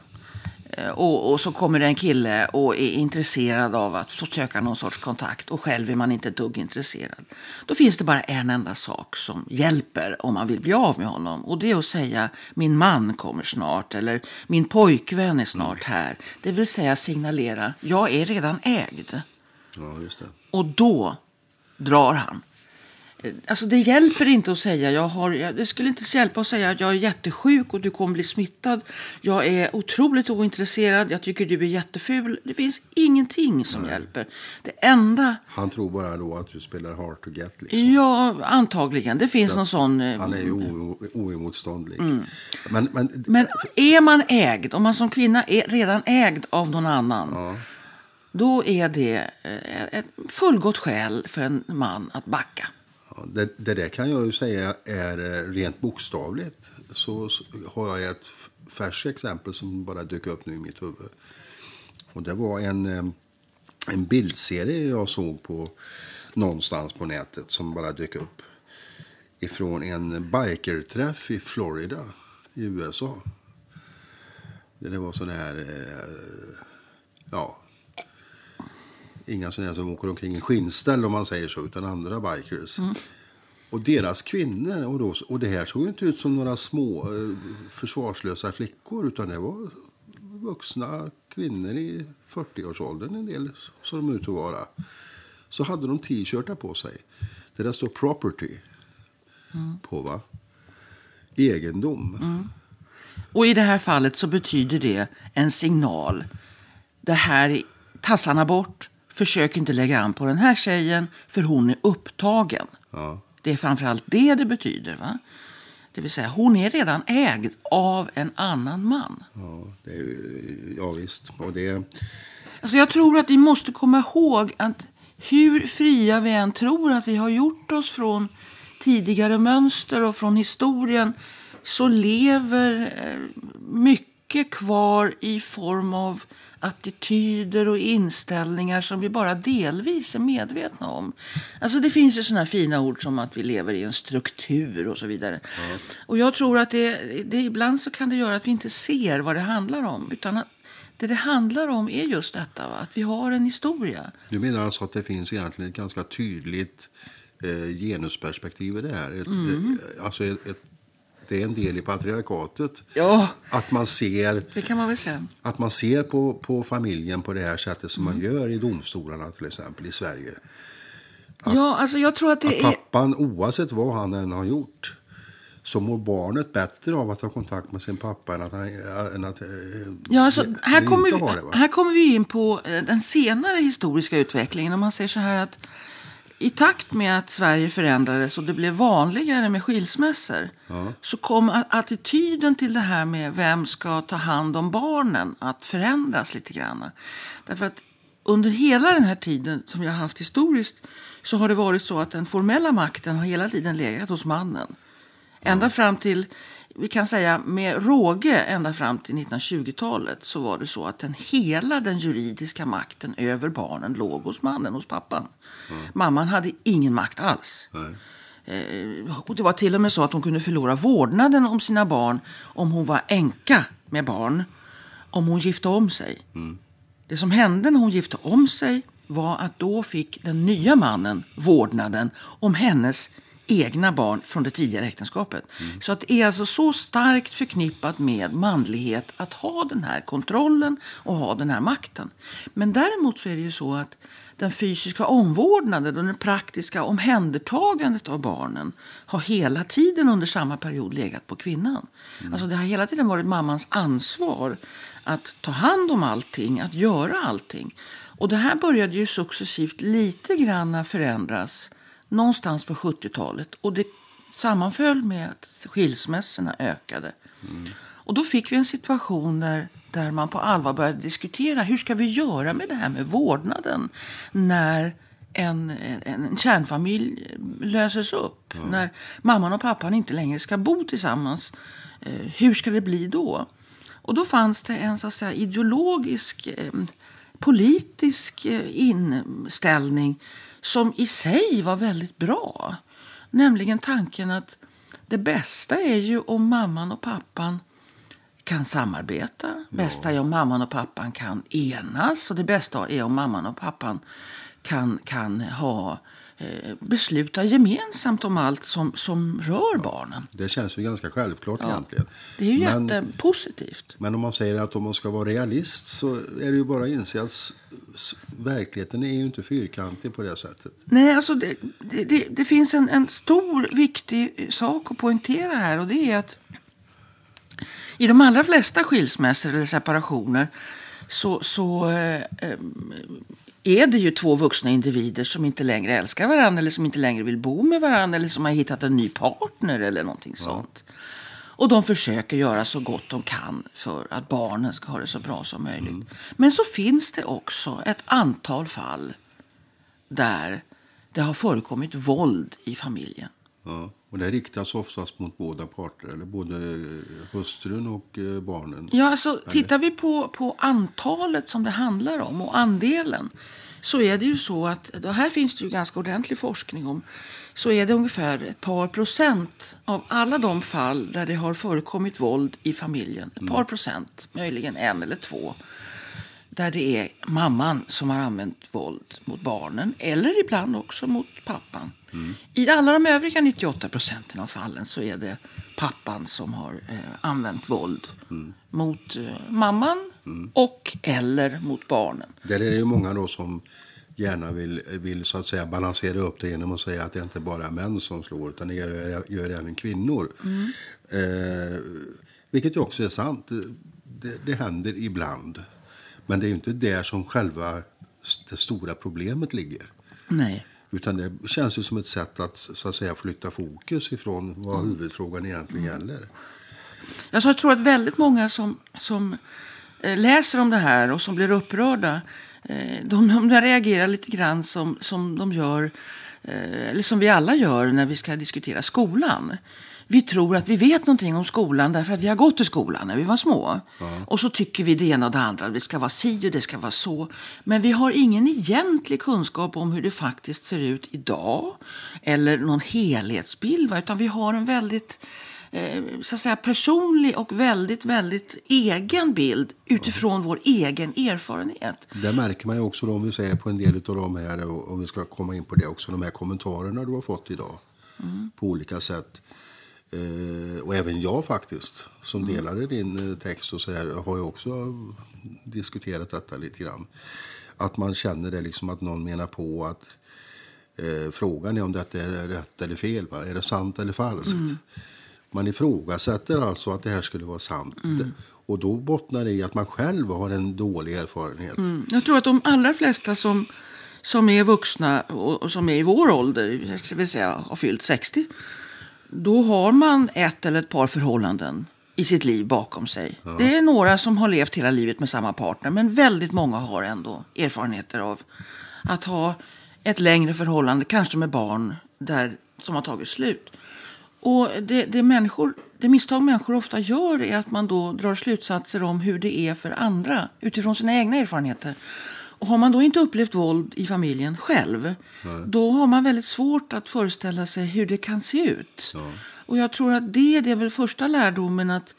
och, och så kommer det en kille och är intresserad av att söka någon sorts kontakt och själv är man inte ett dugg intresserad. Då finns det bara en enda sak som hjälper om man vill bli av med honom. Och det är att säga min man kommer snart eller min pojkvän är snart här. Det vill säga signalera jag är redan ägd. ja, just det. Och då drar han. Alltså det hjälper inte att säga jag har, det skulle inte hjälpa att säga att jag är jättesjuk och du kommer bli smittad. Jag är otroligt ointresserad, jag tycker du är jätteful. Det finns ingenting som hjälper. Det enda, Han tror bara då att du spelar hard to get. Liksom. ja antagligen, det finns någon sån... eh, Han är ju o- oemotståndlig. Men, men, Mm. Men är man ägd, om man som kvinna är redan ägd av någon annan. Då är det eh, ett fullgott skäl för en man att backa det, det där kan jag ju säga är eh, rent bokstavligt. Så, så har jag ett färskt exempel som bara dök upp nu i mitt huvud. Och det var en, eh, en bildserie jag såg på någonstans på nätet som bara dök upp. Ifrån en bikerträff i Florida i USA. Det var sån här, eh, ja, inga sådana som åker omkring i skinnställ om man säger så, utan andra bikers. Och deras kvinnor, och, då, och det här såg inte ut som några små eh, försvarslösa flickor, utan det var vuxna kvinnor i 40-årsåldern, en del som de ut att vara. Så hade de t-shirtar på sig. Där det står property på, va? Egendom. Och i det här fallet så betyder det en signal. Det här är tassarna bort. Försök inte lägga an på den här tjejen för hon är upptagen. Ja. Det är framförallt det det betyder. va? Det vill säga hon är redan ägd av en annan man. Ja, det är, ja visst. Och det, Alltså jag tror att vi måste komma ihåg att hur fria vi än tror att vi har gjort oss från tidigare mönster och från historien så lever eh, mycket kvar i form av attityder och inställningar som vi bara delvis är medvetna om. Alltså det finns ju här fina ord som att vi lever i en struktur och så vidare. Och jag tror att det, det ibland så kan det göra att vi inte ser vad det handlar om. Utan att det det handlar om är just detta, va? att vi har en historia. Du menar alltså att det finns egentligen ett ganska tydligt eh, genusperspektiv i det här? Ett, eh, alltså ett, ett, det är en del i patriarkatet. Ja, Att man ser, det kan man väl säga. att man ser på, på familjen på det här sättet som man gör i domstolarna till exempel i Sverige. Ja, alltså jag tror att det Att är... pappan, oavsett vad han än har gjort, så mår barnet bättre av att ha kontakt med sin pappa än att, han, än att eh, Ja, alltså, här, kommer det, vi, va? här kommer vi in på eh, den senare historiska utvecklingen. Om man säger så här att i takt med att Sverige förändrades och det blev vanligare med skilsmässor så kom attityden till det här med vem ska ta hand om barnen att förändras lite grann. Därför att under hela den här tiden som har haft historiskt så har det varit så att den formella makten har hela tiden legat hos mannen. Ända fram till, vi kan säga med råge, ända fram till 1920-talet så var det så att den, hela den juridiska makten över barnen låg hos mannen, hos pappan. Mamman hade ingen makt alls. Nej. Eh, och det var till och med så att hon kunde förlora vårdnaden om sina barn om hon var änka med barn, om hon gifte om sig. Det som hände när hon gifte om sig var att då fick den nya mannen vårdnaden om hennes egna barn från det tidigare äktenskapet. Så att det är alltså så starkt förknippat med manlighet att ha den här kontrollen och ha den här makten. Men däremot så är det ju så att den fysiska omvårdnaden och det praktiska omhändertagandet av barnen har hela tiden under samma period legat på kvinnan. Alltså det har hela tiden varit mammans ansvar att ta hand om allting, att göra allting. Och det här började ju successivt lite grann förändras någonstans på 70-talet. Och det sammanföll med att skilsmässorna ökade. Och då fick vi en situation där, där man på allvar började diskutera hur ska vi göra med det här med vårdnaden när en, en, en kärnfamilj löses upp. När mamman och pappan inte längre ska bo tillsammans. Eh, hur ska det bli då? Och då fanns det en så att säga, ideologisk, eh, politisk eh, inställning som i sig var väldigt bra. Nämligen tanken att det bästa är ju om mamman och pappan kan samarbeta. Det bästa är om mamman och pappan kan enas. Och det bästa är om mamman och pappan kan, kan ha besluta gemensamt om allt som, som rör barnen. Det känns ju ganska självklart egentligen. Det är ju Men- jättepositivt. Men om man säger att om man ska vara realist så är det ju bara att inse att verkligheten är ju inte fyrkantig på det sättet. Nej, alltså det, det, det, det finns en, en stor viktig sak att poängtera här. Och det är att i de allra flesta skilsmässor eller separationer så, så eh, eh, är det ju två vuxna individer som inte längre älskar varandra eller som inte längre vill bo med varandra eller som har hittat en ny partner eller någonting sånt. Och de försöker göra så gott de kan för att barnen ska ha det så bra som möjligt. Men så finns det också ett antal fall där det har förekommit våld i familjen. Ja. Och det riktas oftast mot båda parter, eller både hustrun och eh, barnen. Ja, alltså, tittar vi på, på antalet som det handlar om och andelen så är det ju så att, här finns det ju ganska ordentlig forskning om, så är det ungefär ett par procent av alla de fall där det har förekommit våld i familjen, ett par procent, möjligen en eller två, där det är mamman som har använt våld mot barnen eller ibland också mot pappan. I alla de övriga 98 procenten av fallen så är det pappan som har eh, använt våld mot eh, mamman och eller mot barnen. Där är det ju många då som gärna vill, vill så att säga balansera upp det genom att säga att det inte bara är män som slår utan det gör, gör även kvinnor. Eh, vilket ju också är sant. Det, det händer ibland. Men det är ju inte där som själva det stora problemet ligger. Nej. Utan det känns ju som ett sätt att, så att säga, flytta fokus ifrån vad huvudfrågan egentligen gäller. Alltså jag tror att väldigt många som, som eh, läser om det här och som blir upprörda, eh, de, de reagerar lite grann som, som de gör, eh, eller som vi alla gör när vi ska diskutera skolan. Vi tror att vi vet någonting om skolan därför att vi har gått i skolan när vi var små. Och så tycker vi det ena och det andra. Det ska vara si och det ska vara så. Men vi har ingen egentlig kunskap om hur det faktiskt ser ut idag. Eller någon helhetsbild. Va? Utan vi har en väldigt eh, så att säga, personlig och väldigt, väldigt egen bild utifrån vår egen erfarenhet. Det märker man ju också då, om vi säger på en del av de här, och om vi ska komma in på det också, de här kommentarerna du har fått idag. På olika sätt. Eh, och även jag faktiskt, som delade din eh, text och så här, har ju också diskuterat detta lite grann. Att man känner det liksom att någon menar på att eh, frågan är om detta är rätt eller fel. Va? Är det sant eller falskt? Man ifrågasätter alltså att det här skulle vara sant. Och då bottnar det i att man själv har en dålig erfarenhet. Jag tror att de allra flesta som, som är vuxna och, och som är i vår ålder, ska väl säga har fyllt 60, då har man ett eller ett par förhållanden i sitt liv bakom sig. Det är några som har levt hela livet med samma partner, men väldigt många har ändå erfarenheter av att ha ett längre förhållande, kanske med barn, där, som har tagit slut. Och det, det, människor, det misstag människor ofta gör är att man då drar slutsatser om hur det är för andra utifrån sina egna erfarenheter. Och har man då inte upplevt våld i familjen själv, då har man väldigt svårt att föreställa sig hur det kan se ut. Ja. Och jag tror att det, det är väl första lärdomen att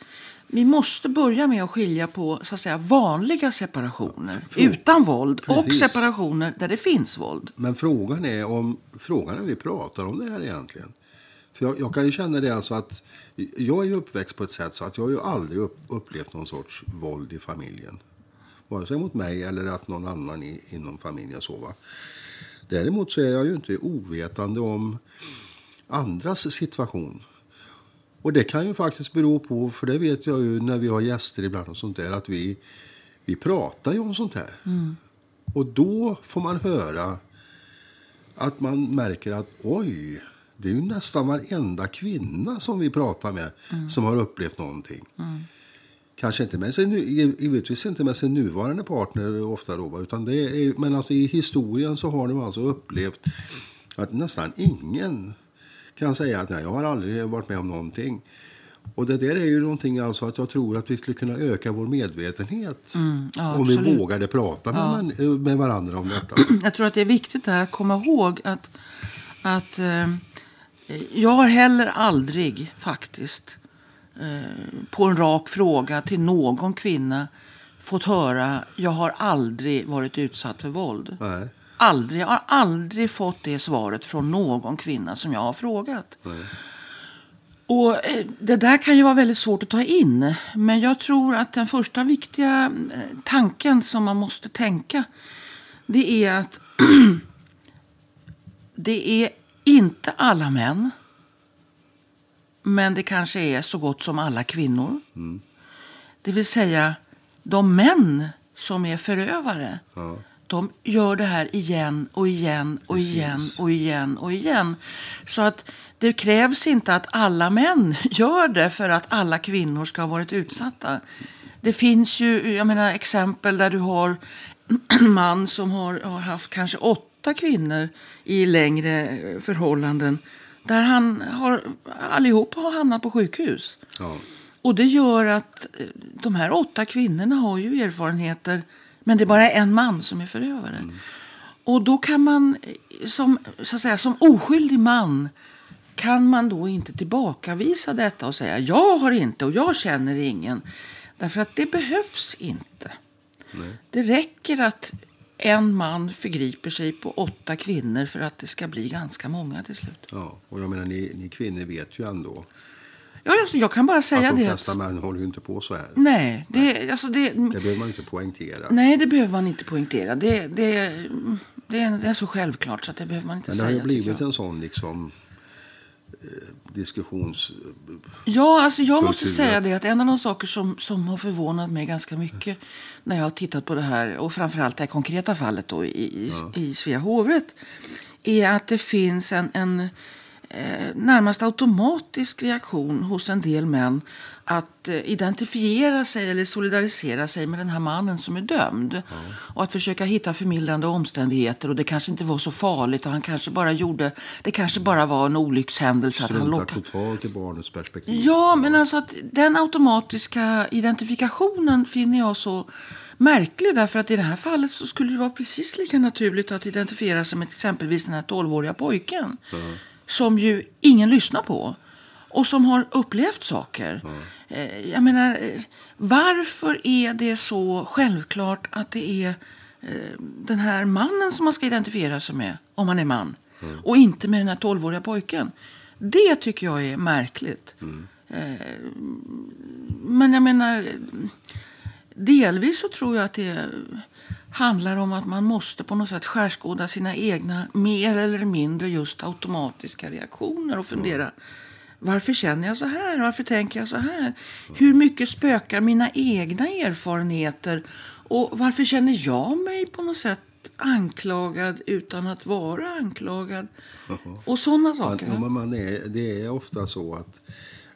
vi måste börja med att skilja på så att säga, vanliga separationer utan våld och Precis. separationer där det finns våld. Men frågan är om frågan är vi pratar om det här egentligen. För jag, jag kan ju känna det alltså att jag är uppväxt på ett sätt så att jag har ju aldrig upp, upplevt någon sorts våld i familjen. Vare sig mot mig eller att någon annan i, inom familjen så va. Däremot så är jag ju inte ovetande om andras situation. Och det kan ju faktiskt bero på, för det vet jag ju när vi har gäster ibland och sånt där, att vi, vi pratar ju om sånt här. Och då får man höra att man märker att oj, det är ju nästan varenda kvinna som vi pratar med som har upplevt någonting. Kanske inte med sin, givetvis inte med sin nuvarande partner ofta då, utan det är, men alltså i historien så har de alltså upplevt att nästan ingen kan säga att nej, jag har aldrig varit med om någonting. Och det där är ju någonting alltså att jag tror att vi skulle kunna öka vår medvetenhet ja, om vi vågade prata med, män- med varandra om detta. <clears throat> Jag tror att det är viktigt där att komma ihåg att, att eh, jag har heller aldrig faktiskt på en rak fråga till någon kvinna fått höra jag har aldrig varit utsatt för våld. Nej. Aldrig. Jag har aldrig fått det svaret från någon kvinna som jag har frågat. Och eh, Det där kan ju vara väldigt svårt att ta in. Men jag tror att den första viktiga eh, tanken som man måste tänka det är att <clears throat> det är inte alla män men det kanske är så gott som alla kvinnor. Det vill säga, de män som är förövare Ja. de gör det här igen och igen och Precis. igen och igen och igen. Så att det krävs inte att alla män <laughs> gör det för att alla kvinnor ska ha varit utsatta. Det finns ju jag menar, exempel där du har en <clears throat> man som har, har haft kanske åtta kvinnor i längre eh, förhållanden. Där han har, allihop har hamnat på sjukhus. Ja. Och det gör att eh, de här åtta kvinnorna har ju erfarenheter, men det är bara en man som är förövare. Och då kan man eh, som, så att säga, som oskyldig man kan man då inte tillbakavisa detta och säga jag har inte och jag känner ingen. Därför att det behövs inte. Det räcker att en man förgriper sig på åtta kvinnor för att det ska bli ganska många till slut. Ja, och jag menar, ni, ni kvinnor vet ju ändå Ja, alltså, jag kan bara säga att de det. flesta Att, män håller ju inte på så här. nej, det, alltså det, Det behöver man inte poängtera. Nej, det behöver man inte poängtera. Det, det, det, är, det är så självklart så att det behöver man inte Men det har säga. ju blivit en sån liksom eh, diskussions... Ja, alltså jag måste kultur. säga det att en av de saker som, som har förvånat mig ganska mycket när jag har tittat på det här och framförallt det här konkreta fallet då i, i, i Svea hovrätt är att det finns en, en eh, närmast automatisk reaktion hos en del män att eh, identifiera sig eller solidarisera sig med den här mannen som är dömd. Och att försöka hitta förmildrande omständigheter. Och det kanske inte var så farligt och han kanske bara gjorde, det kanske bara var en olyckshändelse att han lockade. totalt i barnets perspektiv. Ja, men alltså att den automatiska identifikationen finner jag så märklig. Därför att i det här fallet så skulle det vara precis lika naturligt att identifiera sig med exempelvis den här 12-åriga pojken. Som ju ingen lyssnar på. Och som har upplevt saker. Eh, Jag menar, eh, varför är det så självklart att det är eh, den här mannen som man ska identifiera sig med, om man är man. Och inte med den här 12-åriga pojken. Det tycker jag är märkligt. Eh, Men jag menar, delvis så tror jag att det handlar om att man måste på något sätt skärskåda sina egna mer eller mindre just automatiska reaktioner och fundera varför känner jag så här? Varför tänker jag så här? Hur mycket spökar mina egna erfarenheter? Och varför känner jag mig på något sätt anklagad utan att vara anklagad? <laughs> Och sådana Man, saker. men man är, det är ofta så att,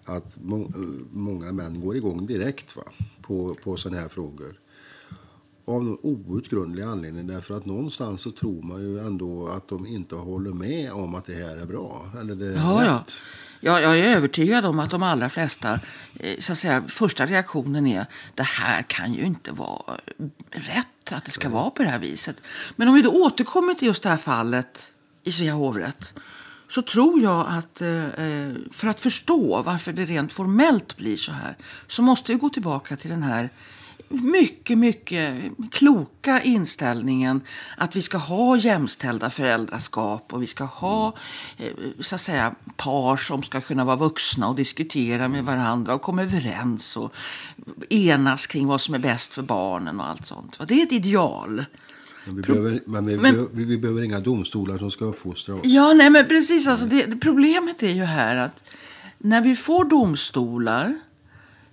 att må, många män går igång direkt va? på, på sådana här frågor. Av någon outgrundlig anledning. Därför att någonstans så tror man ju ändå att de inte håller med om att det här är bra. Eller det är Ja, ja. Jag, jag är övertygad om att de allra flesta, eh, så att säga, första reaktionen är det här kan ju inte vara rätt, att det ska vara på det här viset. Men om vi då återkommer till just det här fallet i Svea hovrätt så tror jag att eh, eh, för att förstå varför det rent formellt blir så här så måste vi gå tillbaka till den här mycket, mycket kloka inställningen att vi ska ha jämställda föräldraskap och vi ska ha eh, så att säga, par som ska kunna vara vuxna och diskutera med varandra och komma överens och enas kring vad som är bäst för barnen och allt sånt. Det är ett ideal. Men vi, behöver, men vi, men, vi, vi, behöver inga domstolar som ska uppfostra oss. Ja, nej, men precis. Alltså, det, problemet är ju här att när vi får domstolar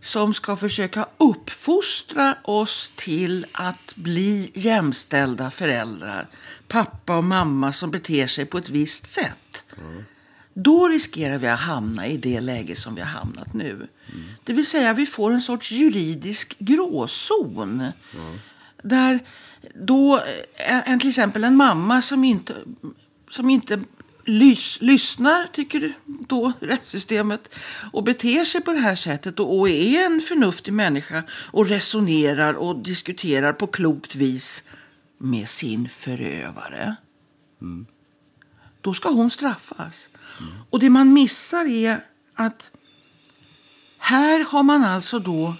som ska försöka uppfostra oss till att bli jämställda föräldrar. Pappa och mamma som beter sig på ett visst sätt. Mm. Då riskerar vi att hamna i det läge som vi har hamnat nu. Mm. Det vill säga vi får en sorts juridisk gråzon. Mm. Där då eh, en, till exempel en mamma som inte, som inte lys, lyssnar, tycker då rättssystemet, och beter sig på det här sättet och, och är en förnuftig människa och resonerar och diskuterar på klokt vis med sin förövare. Mm. Då ska hon straffas. Mm. Och det man missar är att här har man alltså då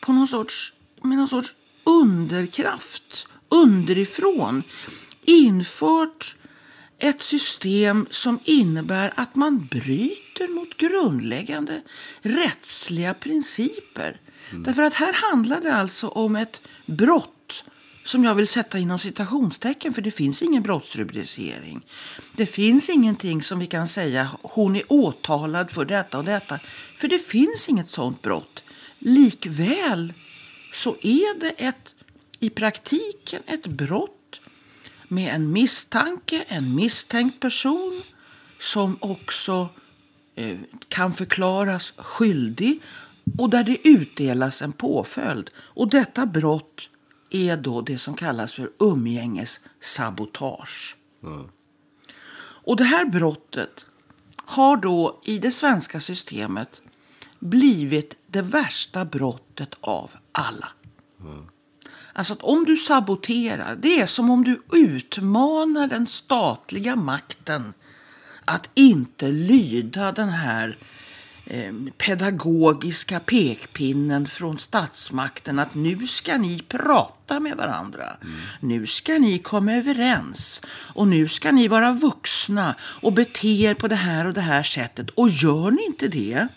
på någon sorts, med någon sorts underkraft underifrån infört ett system som innebär att man bryter mot grundläggande rättsliga principer. Mm. Därför att här handlar det alltså om ett brott som jag vill sätta inom citationstecken för det finns ingen brottsrubricering. Det finns ingenting som vi kan säga hon är åtalad för detta och detta. För det finns inget sånt brott. Likväl så är det ett i praktiken ett brott med en misstanke, en misstänkt person som också eh, kan förklaras skyldig och där det utdelas en påföljd. Och detta brott är då det som kallas för umgängessabotage. Mm. Och det här brottet har då i det svenska systemet blivit det värsta brottet av alla. Mm. Alltså att om du saboterar, det är som om du utmanar den statliga makten att inte lyda den här eh, pedagogiska pekpinnen från statsmakten att nu ska ni prata med varandra. Mm. Nu ska ni komma överens och nu ska ni vara vuxna och bete er på det här och det här sättet. Och gör ni inte det,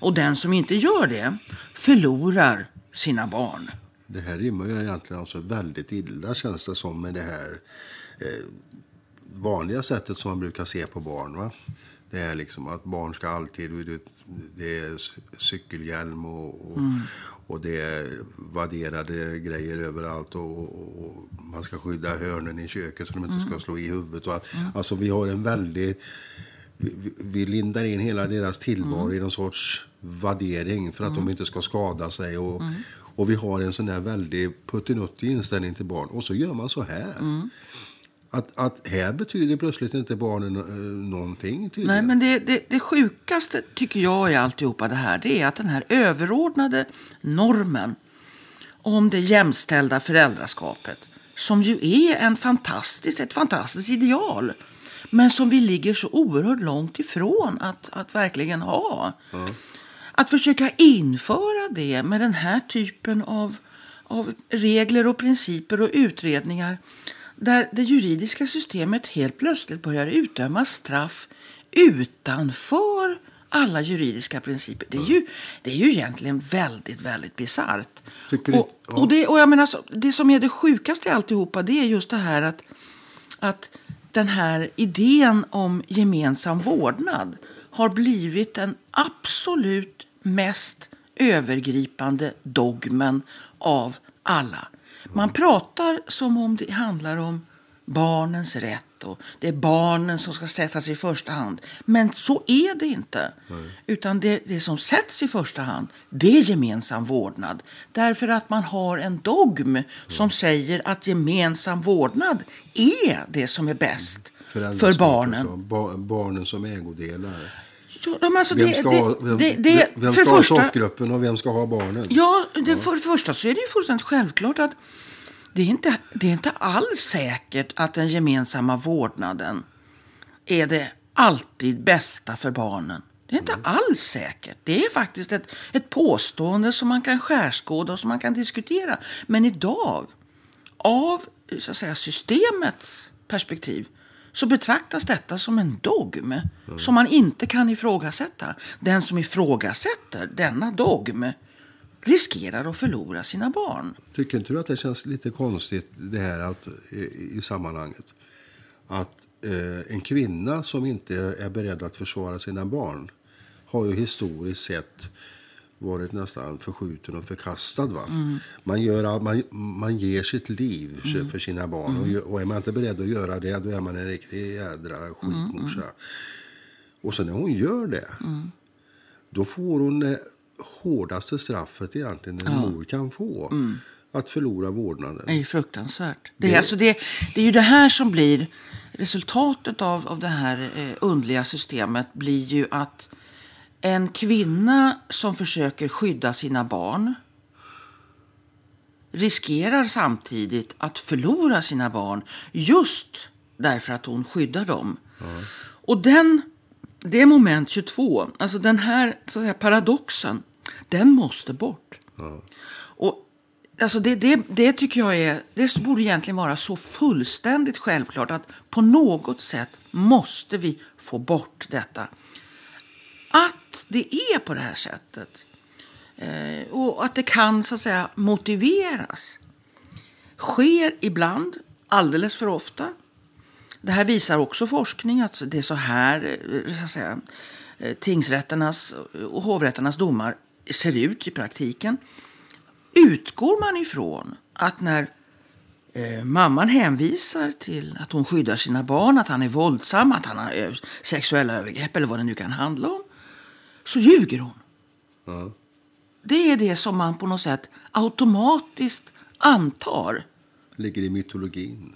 och den som inte gör det förlorar sina barn. Det här rimmar ju egentligen alltså väldigt illa känns det som med det här eh, vanliga sättet som man brukar se på barn. Va? Det är liksom att barn ska alltid... Det är cykelhjälm och, och, mm. och det är vadderade grejer överallt. Och, och, och, man ska skydda hörnen i köket så de inte mm. ska slå i huvudet. Och att, mm. Alltså vi har en väldigt... Vi, vi lindar in hela deras tillvaro mm. i någon sorts vaddering för att de mm. inte ska skada sig. Och, mm. Och vi har en sån här väldigt puttinuttig inställning till barn. Och så gör man så här. Mm. Att, att här betyder plötsligt inte barnen uh, någonting tydligen. Nej, men det, det, det sjukaste tycker jag i alltihopa det här, det är att den här överordnade normen om det jämställda föräldraskapet, som ju är en fantastisk, ett fantastiskt ideal, men som vi ligger så oerhört långt ifrån att, att verkligen ha. Mm. Att försöka införa det med den här typen av, av regler och principer och utredningar där det juridiska systemet helt plötsligt börjar utdöma straff utanför alla juridiska principer. Det är ju, det är ju egentligen väldigt, väldigt bisarrt. Och, och, det, och jag menar, det som är det sjukaste i alltihopa det är just det här att, att den här idén om gemensam vårdnad har blivit den absolut mest övergripande dogmen av alla. Man pratar som om det handlar om barnens rätt och det är barnen som ska sättas i första hand. Men så är det inte. Nej. Utan det, det som sätts i första hand, det är gemensam vårdnad. Därför att man har en dogm som säger att gemensam vårdnad är det som är bäst för barnen. Barnen som ägodelar. Ja, men alltså Vem ska det- ha, vem, det- det- vem ska ha första- soffgruppen och vem ska ha barnen? Ja, det, för det första så är det ju fullständigt självklart att det är, inte, det är inte alls säkert att den gemensamma vårdnaden är det alltid bästa för barnen. Det är inte alls säkert. Det är faktiskt ett, ett påstående som man kan skärskåda och som man kan diskutera. Men idag, av så att säga, systemets perspektiv, så betraktas detta som en dogm som man inte kan ifrågasätta. Den som ifrågasätter denna dogm riskerar att förlora sina barn. Tycker inte du att det känns lite konstigt det här att, i, i sammanhanget? Att eh, en kvinna som inte är beredd att försvara sina barn har ju historiskt sett varit nästan förskjuten och förkastad. Va? Man, gör, man, man ger sitt liv för- för sina barn. Och, gö- och är man inte beredd att göra det, då är man en riktig jädra skitmorsa. Och så när hon gör det, då får hon det hårdaste straffet egentligen en mor kan få. Att förlora vårdnaden. Det är fruktansvärt. Det är, alltså det, det är ju det här som blir resultatet av, av det här eh, underliga systemet blir ju att en kvinna som försöker skydda sina barn riskerar samtidigt att förlora sina barn just därför att hon skyddar dem. Och den, det är moment 22, alltså den här så att säga, paradoxen, den måste bort. Och Alltså det, det, det tycker jag är, det borde egentligen vara så fullständigt självklart att på något sätt måste vi få bort detta. Att det är på det här sättet. Eh, och att det kan så att säga motiveras. Sker ibland, alldeles för ofta. Det här visar också forskning att det är så här eh, så att säga, eh, tingsrätternas och hovrätternas domar ser ut i praktiken. Utgår man ifrån att när eh, mamman hänvisar till att hon skyddar sina barn, att han är våldsam, att han har eh, sexuella övergrepp eller vad det nu kan handla om, så ljuger hon. Ja. Det är det som man på något sätt automatiskt antar. Ligger i mytologin.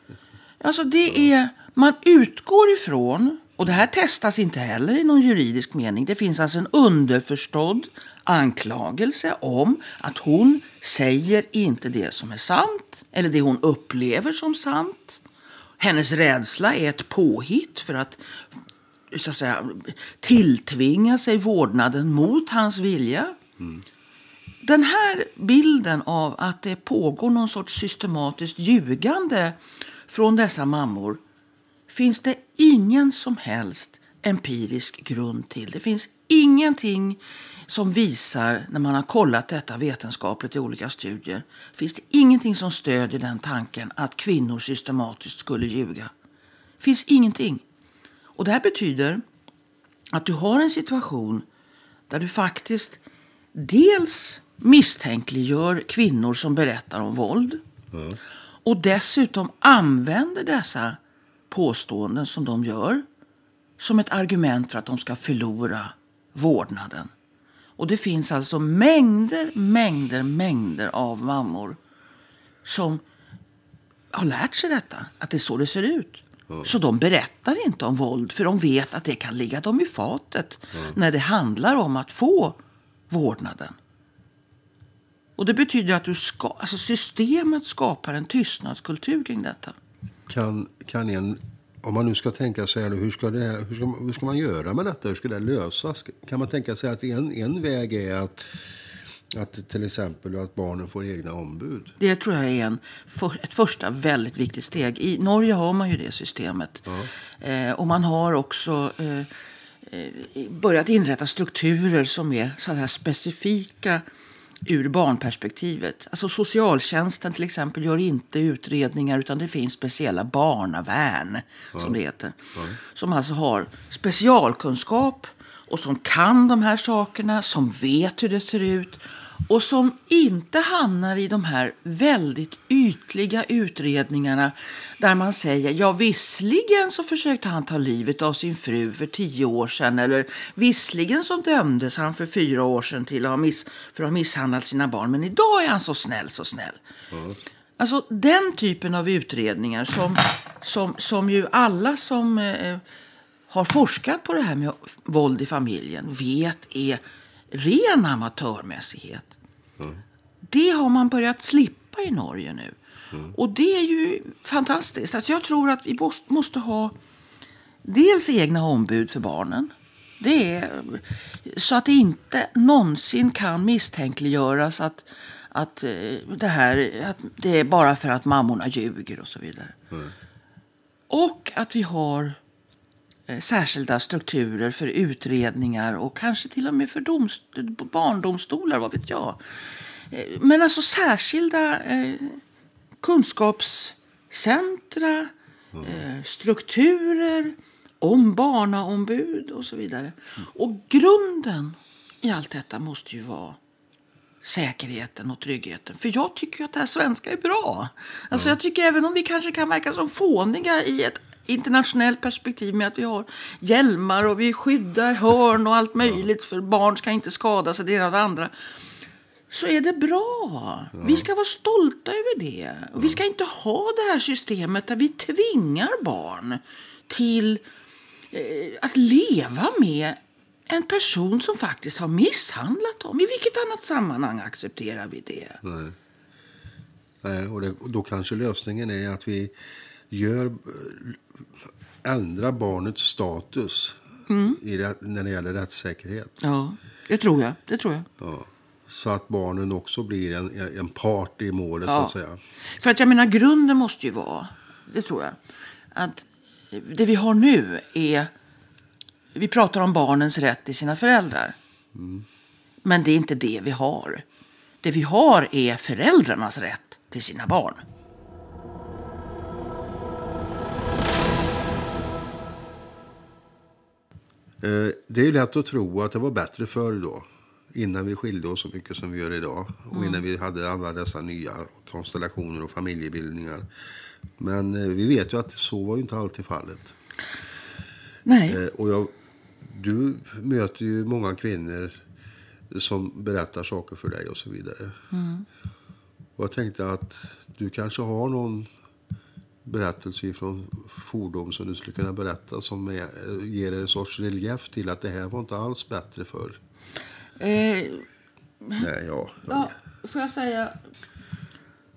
Alltså det är, man utgår ifrån, och det här testas inte heller i någon juridisk mening, det finns alltså en underförstådd anklagelse om att hon säger inte det som är sant, eller det hon upplever som sant. Hennes rädsla är ett påhitt för att, så att säga, tilltvinga sig vårdnaden mot hans vilja. Den här bilden av att det pågår någon sorts systematiskt ljugande från dessa mammor finns det ingen som helst empirisk grund till. Det finns ingenting som visar, när man har kollat detta vetenskapligt i olika studier, finns det ingenting som stödjer den tanken att kvinnor systematiskt skulle ljuga. Det finns ingenting. Och det här betyder att du har en situation där du faktiskt dels misstänkliggör kvinnor som berättar om våld och dessutom använder dessa påståenden som de gör som ett argument för att de ska förlora vårdnaden. Och det finns alltså mängder, mängder, mängder av mammor som har lärt sig detta, att det är så det ser ut. Så de berättar inte om våld, för de vet att det kan ligga dem i fatet när det handlar om att få vårdnaden. Och det betyder att du ska, alltså systemet skapar en tystnadskultur kring detta. Kan, kan en, om man nu ska tänka sig här, hur ska, det, hur, ska, man- hur ska man göra med detta? Hur ska det lösas? Kan man tänka sig att en, en väg är att, att till exempel att barnen får egna ombud? Det tror jag är en, för, ett första väldigt viktigt steg. I Norge har man ju det systemet. Eh, och man har också eh, eh, börjat inrätta strukturer som är så här specifika ur barnperspektivet. Alltså socialtjänsten till exempel gör inte utredningar utan det finns speciella barnavärn som det heter. Som alltså har specialkunskap och som kan de här sakerna, som vet hur det ser ut och som inte hamnar i de här väldigt ytliga utredningarna där man säger ja visserligen så försökte han ta livet av sin fru för tio år sedan eller visserligen så dömdes han för fyra år sedan till att ha miss, för att ha misshandlat sina barn men idag är han så snäll, så snäll. Alltså den typen av utredningar som, som, som ju alla som eh, har forskat på det här med våld i familjen vet är ren amatörmässighet. Det har man börjat slippa i Norge nu. Och det är ju fantastiskt. Alltså jag tror att vi måste, ha dels egna ombud för barnen. Det är, så att det inte någonsin kan misstänkliggöras att, att, eh, det här, att det är bara för att mammorna ljuger och så vidare. Och att vi har särskilda strukturer för utredningar och kanske till och med för domst- barndomstolar, vad vet jag. Eh, Men alltså särskilda eh, kunskapscentra, eh, strukturer, om barnaombud och så vidare. Och grunden i allt detta måste ju vara säkerheten och tryggheten. För jag tycker ju att det här svenska är bra. Alltså jag tycker även om vi kanske kan verka som fåniga i ett internationellt perspektiv med att vi har hjälmar och vi skyddar hörn och allt möjligt för barn ska inte skada sig det ena och det andra. Så är det bra. Vi ska vara stolta över det. Och vi ska inte ha det här systemet där vi tvingar barn till eh, att leva med en person som faktiskt har misshandlat dem. I vilket annat sammanhang accepterar vi det? Nej. Nej, och, det, då kanske lösningen är att vi gör, ändrar barnets status i det, när det gäller rättssäkerhet. Ja, det tror jag. Det tror jag. Ja. Så att barnen också blir en, en part i målet, så Ja. att säga. För att jag menar, grunden måste ju vara, det tror jag, att det vi har nu är, vi pratar om barnens rätt till sina föräldrar. Men det är inte det vi har. Det vi har är föräldrarnas rätt till sina barn. Det är ju lätt att tro att det var bättre förr då. Innan vi skilde oss så mycket som vi gör idag. Och innan vi hade alla dessa nya konstellationer och familjebildningar. Men eh, vi vet ju att så var inte alltid fallet. Nej. Eh, Och jag, du möter ju många kvinnor som berättar saker för dig och så vidare. Och jag tänkte att du kanske har någon berättelse från fordon som du skulle kunna berätta som är, ger en sorts relief till att det här var inte alls bättre förr. Eh, Nej, ja. ja, får jag säga,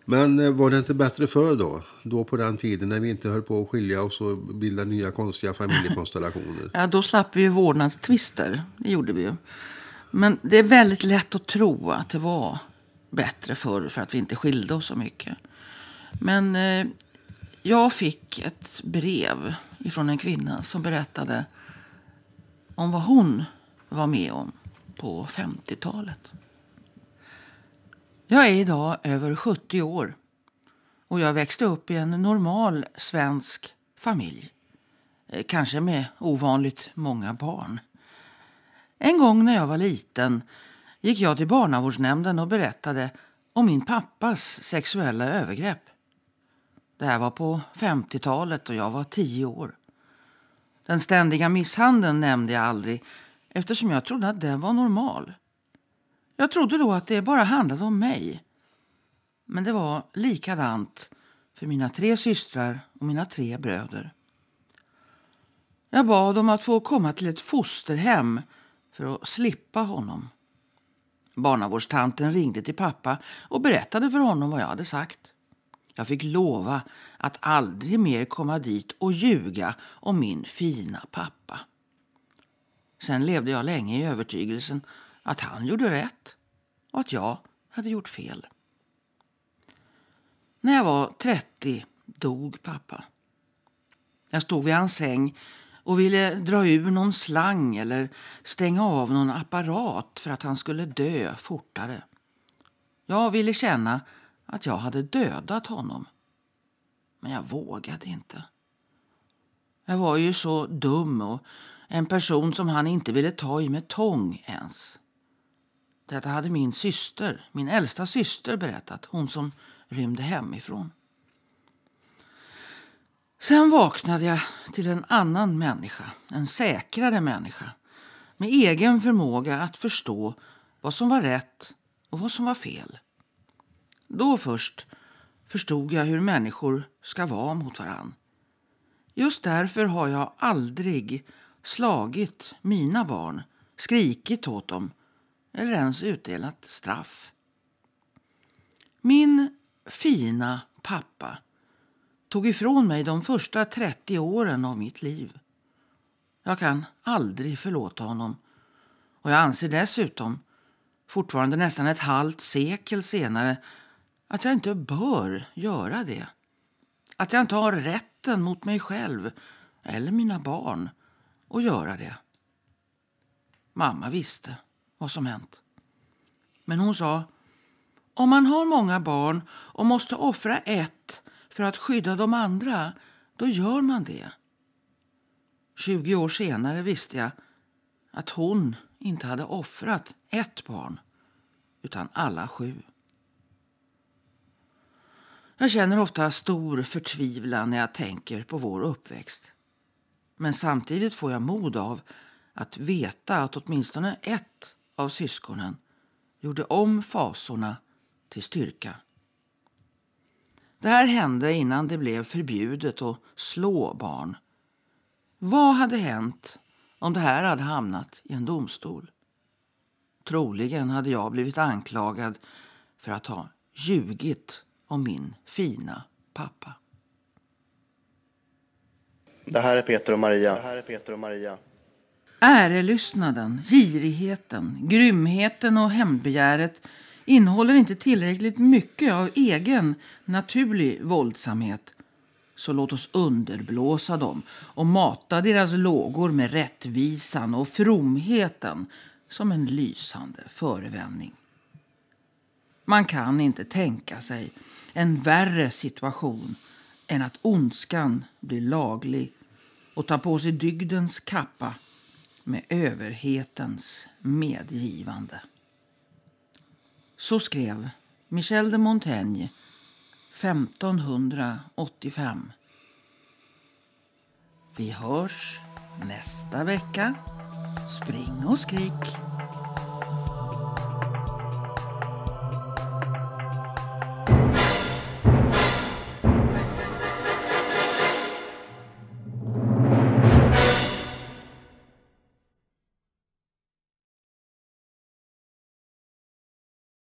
Men eh, var det inte bättre förr då? Då på den tiden när vi inte höll på att skilja oss och bilda nya konstiga familjekonstellationer. <laughs> Ja, då slapp vi ju vårdnadstvister. Det gjorde vi ju. Men det är väldigt lätt att tro att det var bättre förr för att vi inte skilde oss så mycket. Men eh, jag fick ett brev från en kvinna som berättade om vad hon var med om på 50-talet. Jag är idag över 70 år och jag växte upp i en normal svensk familj. Eh, kanske med ovanligt många barn. En gång när jag var liten gick jag till barnavårdsnämnden och berättade om min pappas sexuella övergrepp. Det här var på 50-talet och jag var tio år. Den ständiga misshandeln nämnde jag aldrig eftersom jag trodde att den var normal. Jag trodde då att det bara handlade om mig. Men det var likadant för mina tre systrar och mina tre bröder. Jag bad om att få komma till ett fosterhem för att slippa honom. Barnavårdstanten ringde till pappa och berättade för honom vad jag hade sagt. Jag fick lova att aldrig mer komma dit och ljuga om min fina pappa. Sen levde jag länge i övertygelsen att han gjorde rätt och att jag hade gjort fel. När jag var 30 dog pappa. Jag stod vid hans säng och ville dra ur någon slang eller stänga av någon apparat för att han skulle dö fortare. Jag ville känna att jag hade dödat honom. Men jag vågade inte. Jag var ju så dum och en person som han inte ville ta i med tång ens. Detta hade min syster, min äldsta syster berättat, hon som rymde hemifrån. Sen vaknade jag till en annan människa, en säkrare människa med egen förmåga att förstå vad som var rätt och vad som var fel. Då först förstod jag hur människor ska vara mot varann. Just därför har jag aldrig slagit mina barn, skrikit åt dem eller ens utdelat straff. Min fina pappa tog ifrån mig de första 30 åren av mitt liv. Jag kan aldrig förlåta honom och jag anser dessutom, fortfarande nästan ett halvt sekel senare, att jag inte bör göra det. Att jag inte har rätten mot mig själv eller mina barn att göra det. Mamma visste vad som hänt. Men hon sa, om man har många barn och måste offra ett för att skydda de andra, då gör man det. 20 år senare visste jag att hon inte hade offrat ett barn, utan alla sju. Jag känner ofta stor förtvivlan när jag tänker på vår uppväxt. Men samtidigt får jag mod av att veta att åtminstone ett av syskonen gjorde om fasorna till styrka. Det här hände innan det blev förbjudet att slå barn. Vad hade hänt om det här hade hamnat i en domstol? Troligen hade jag blivit anklagad för att ha ljugit om min fina pappa. Det här är Peter och Maria. Det här är Peter och Maria. Ärelystnaden, girigheten, grymheten och hämndbegäret innehåller inte tillräckligt mycket av egen naturlig våldsamhet. Så låt oss underblåsa dem och mata deras lågor med rättvisan och fromheten som en lysande förevändning. Man kan inte tänka sig en värre situation än att ondskan blir laglig och tar på sig dygdens kappa med överhetens medgivande. Så skrev Michel de Montaigne 1585. Vi hörs nästa vecka. Spring och skrik.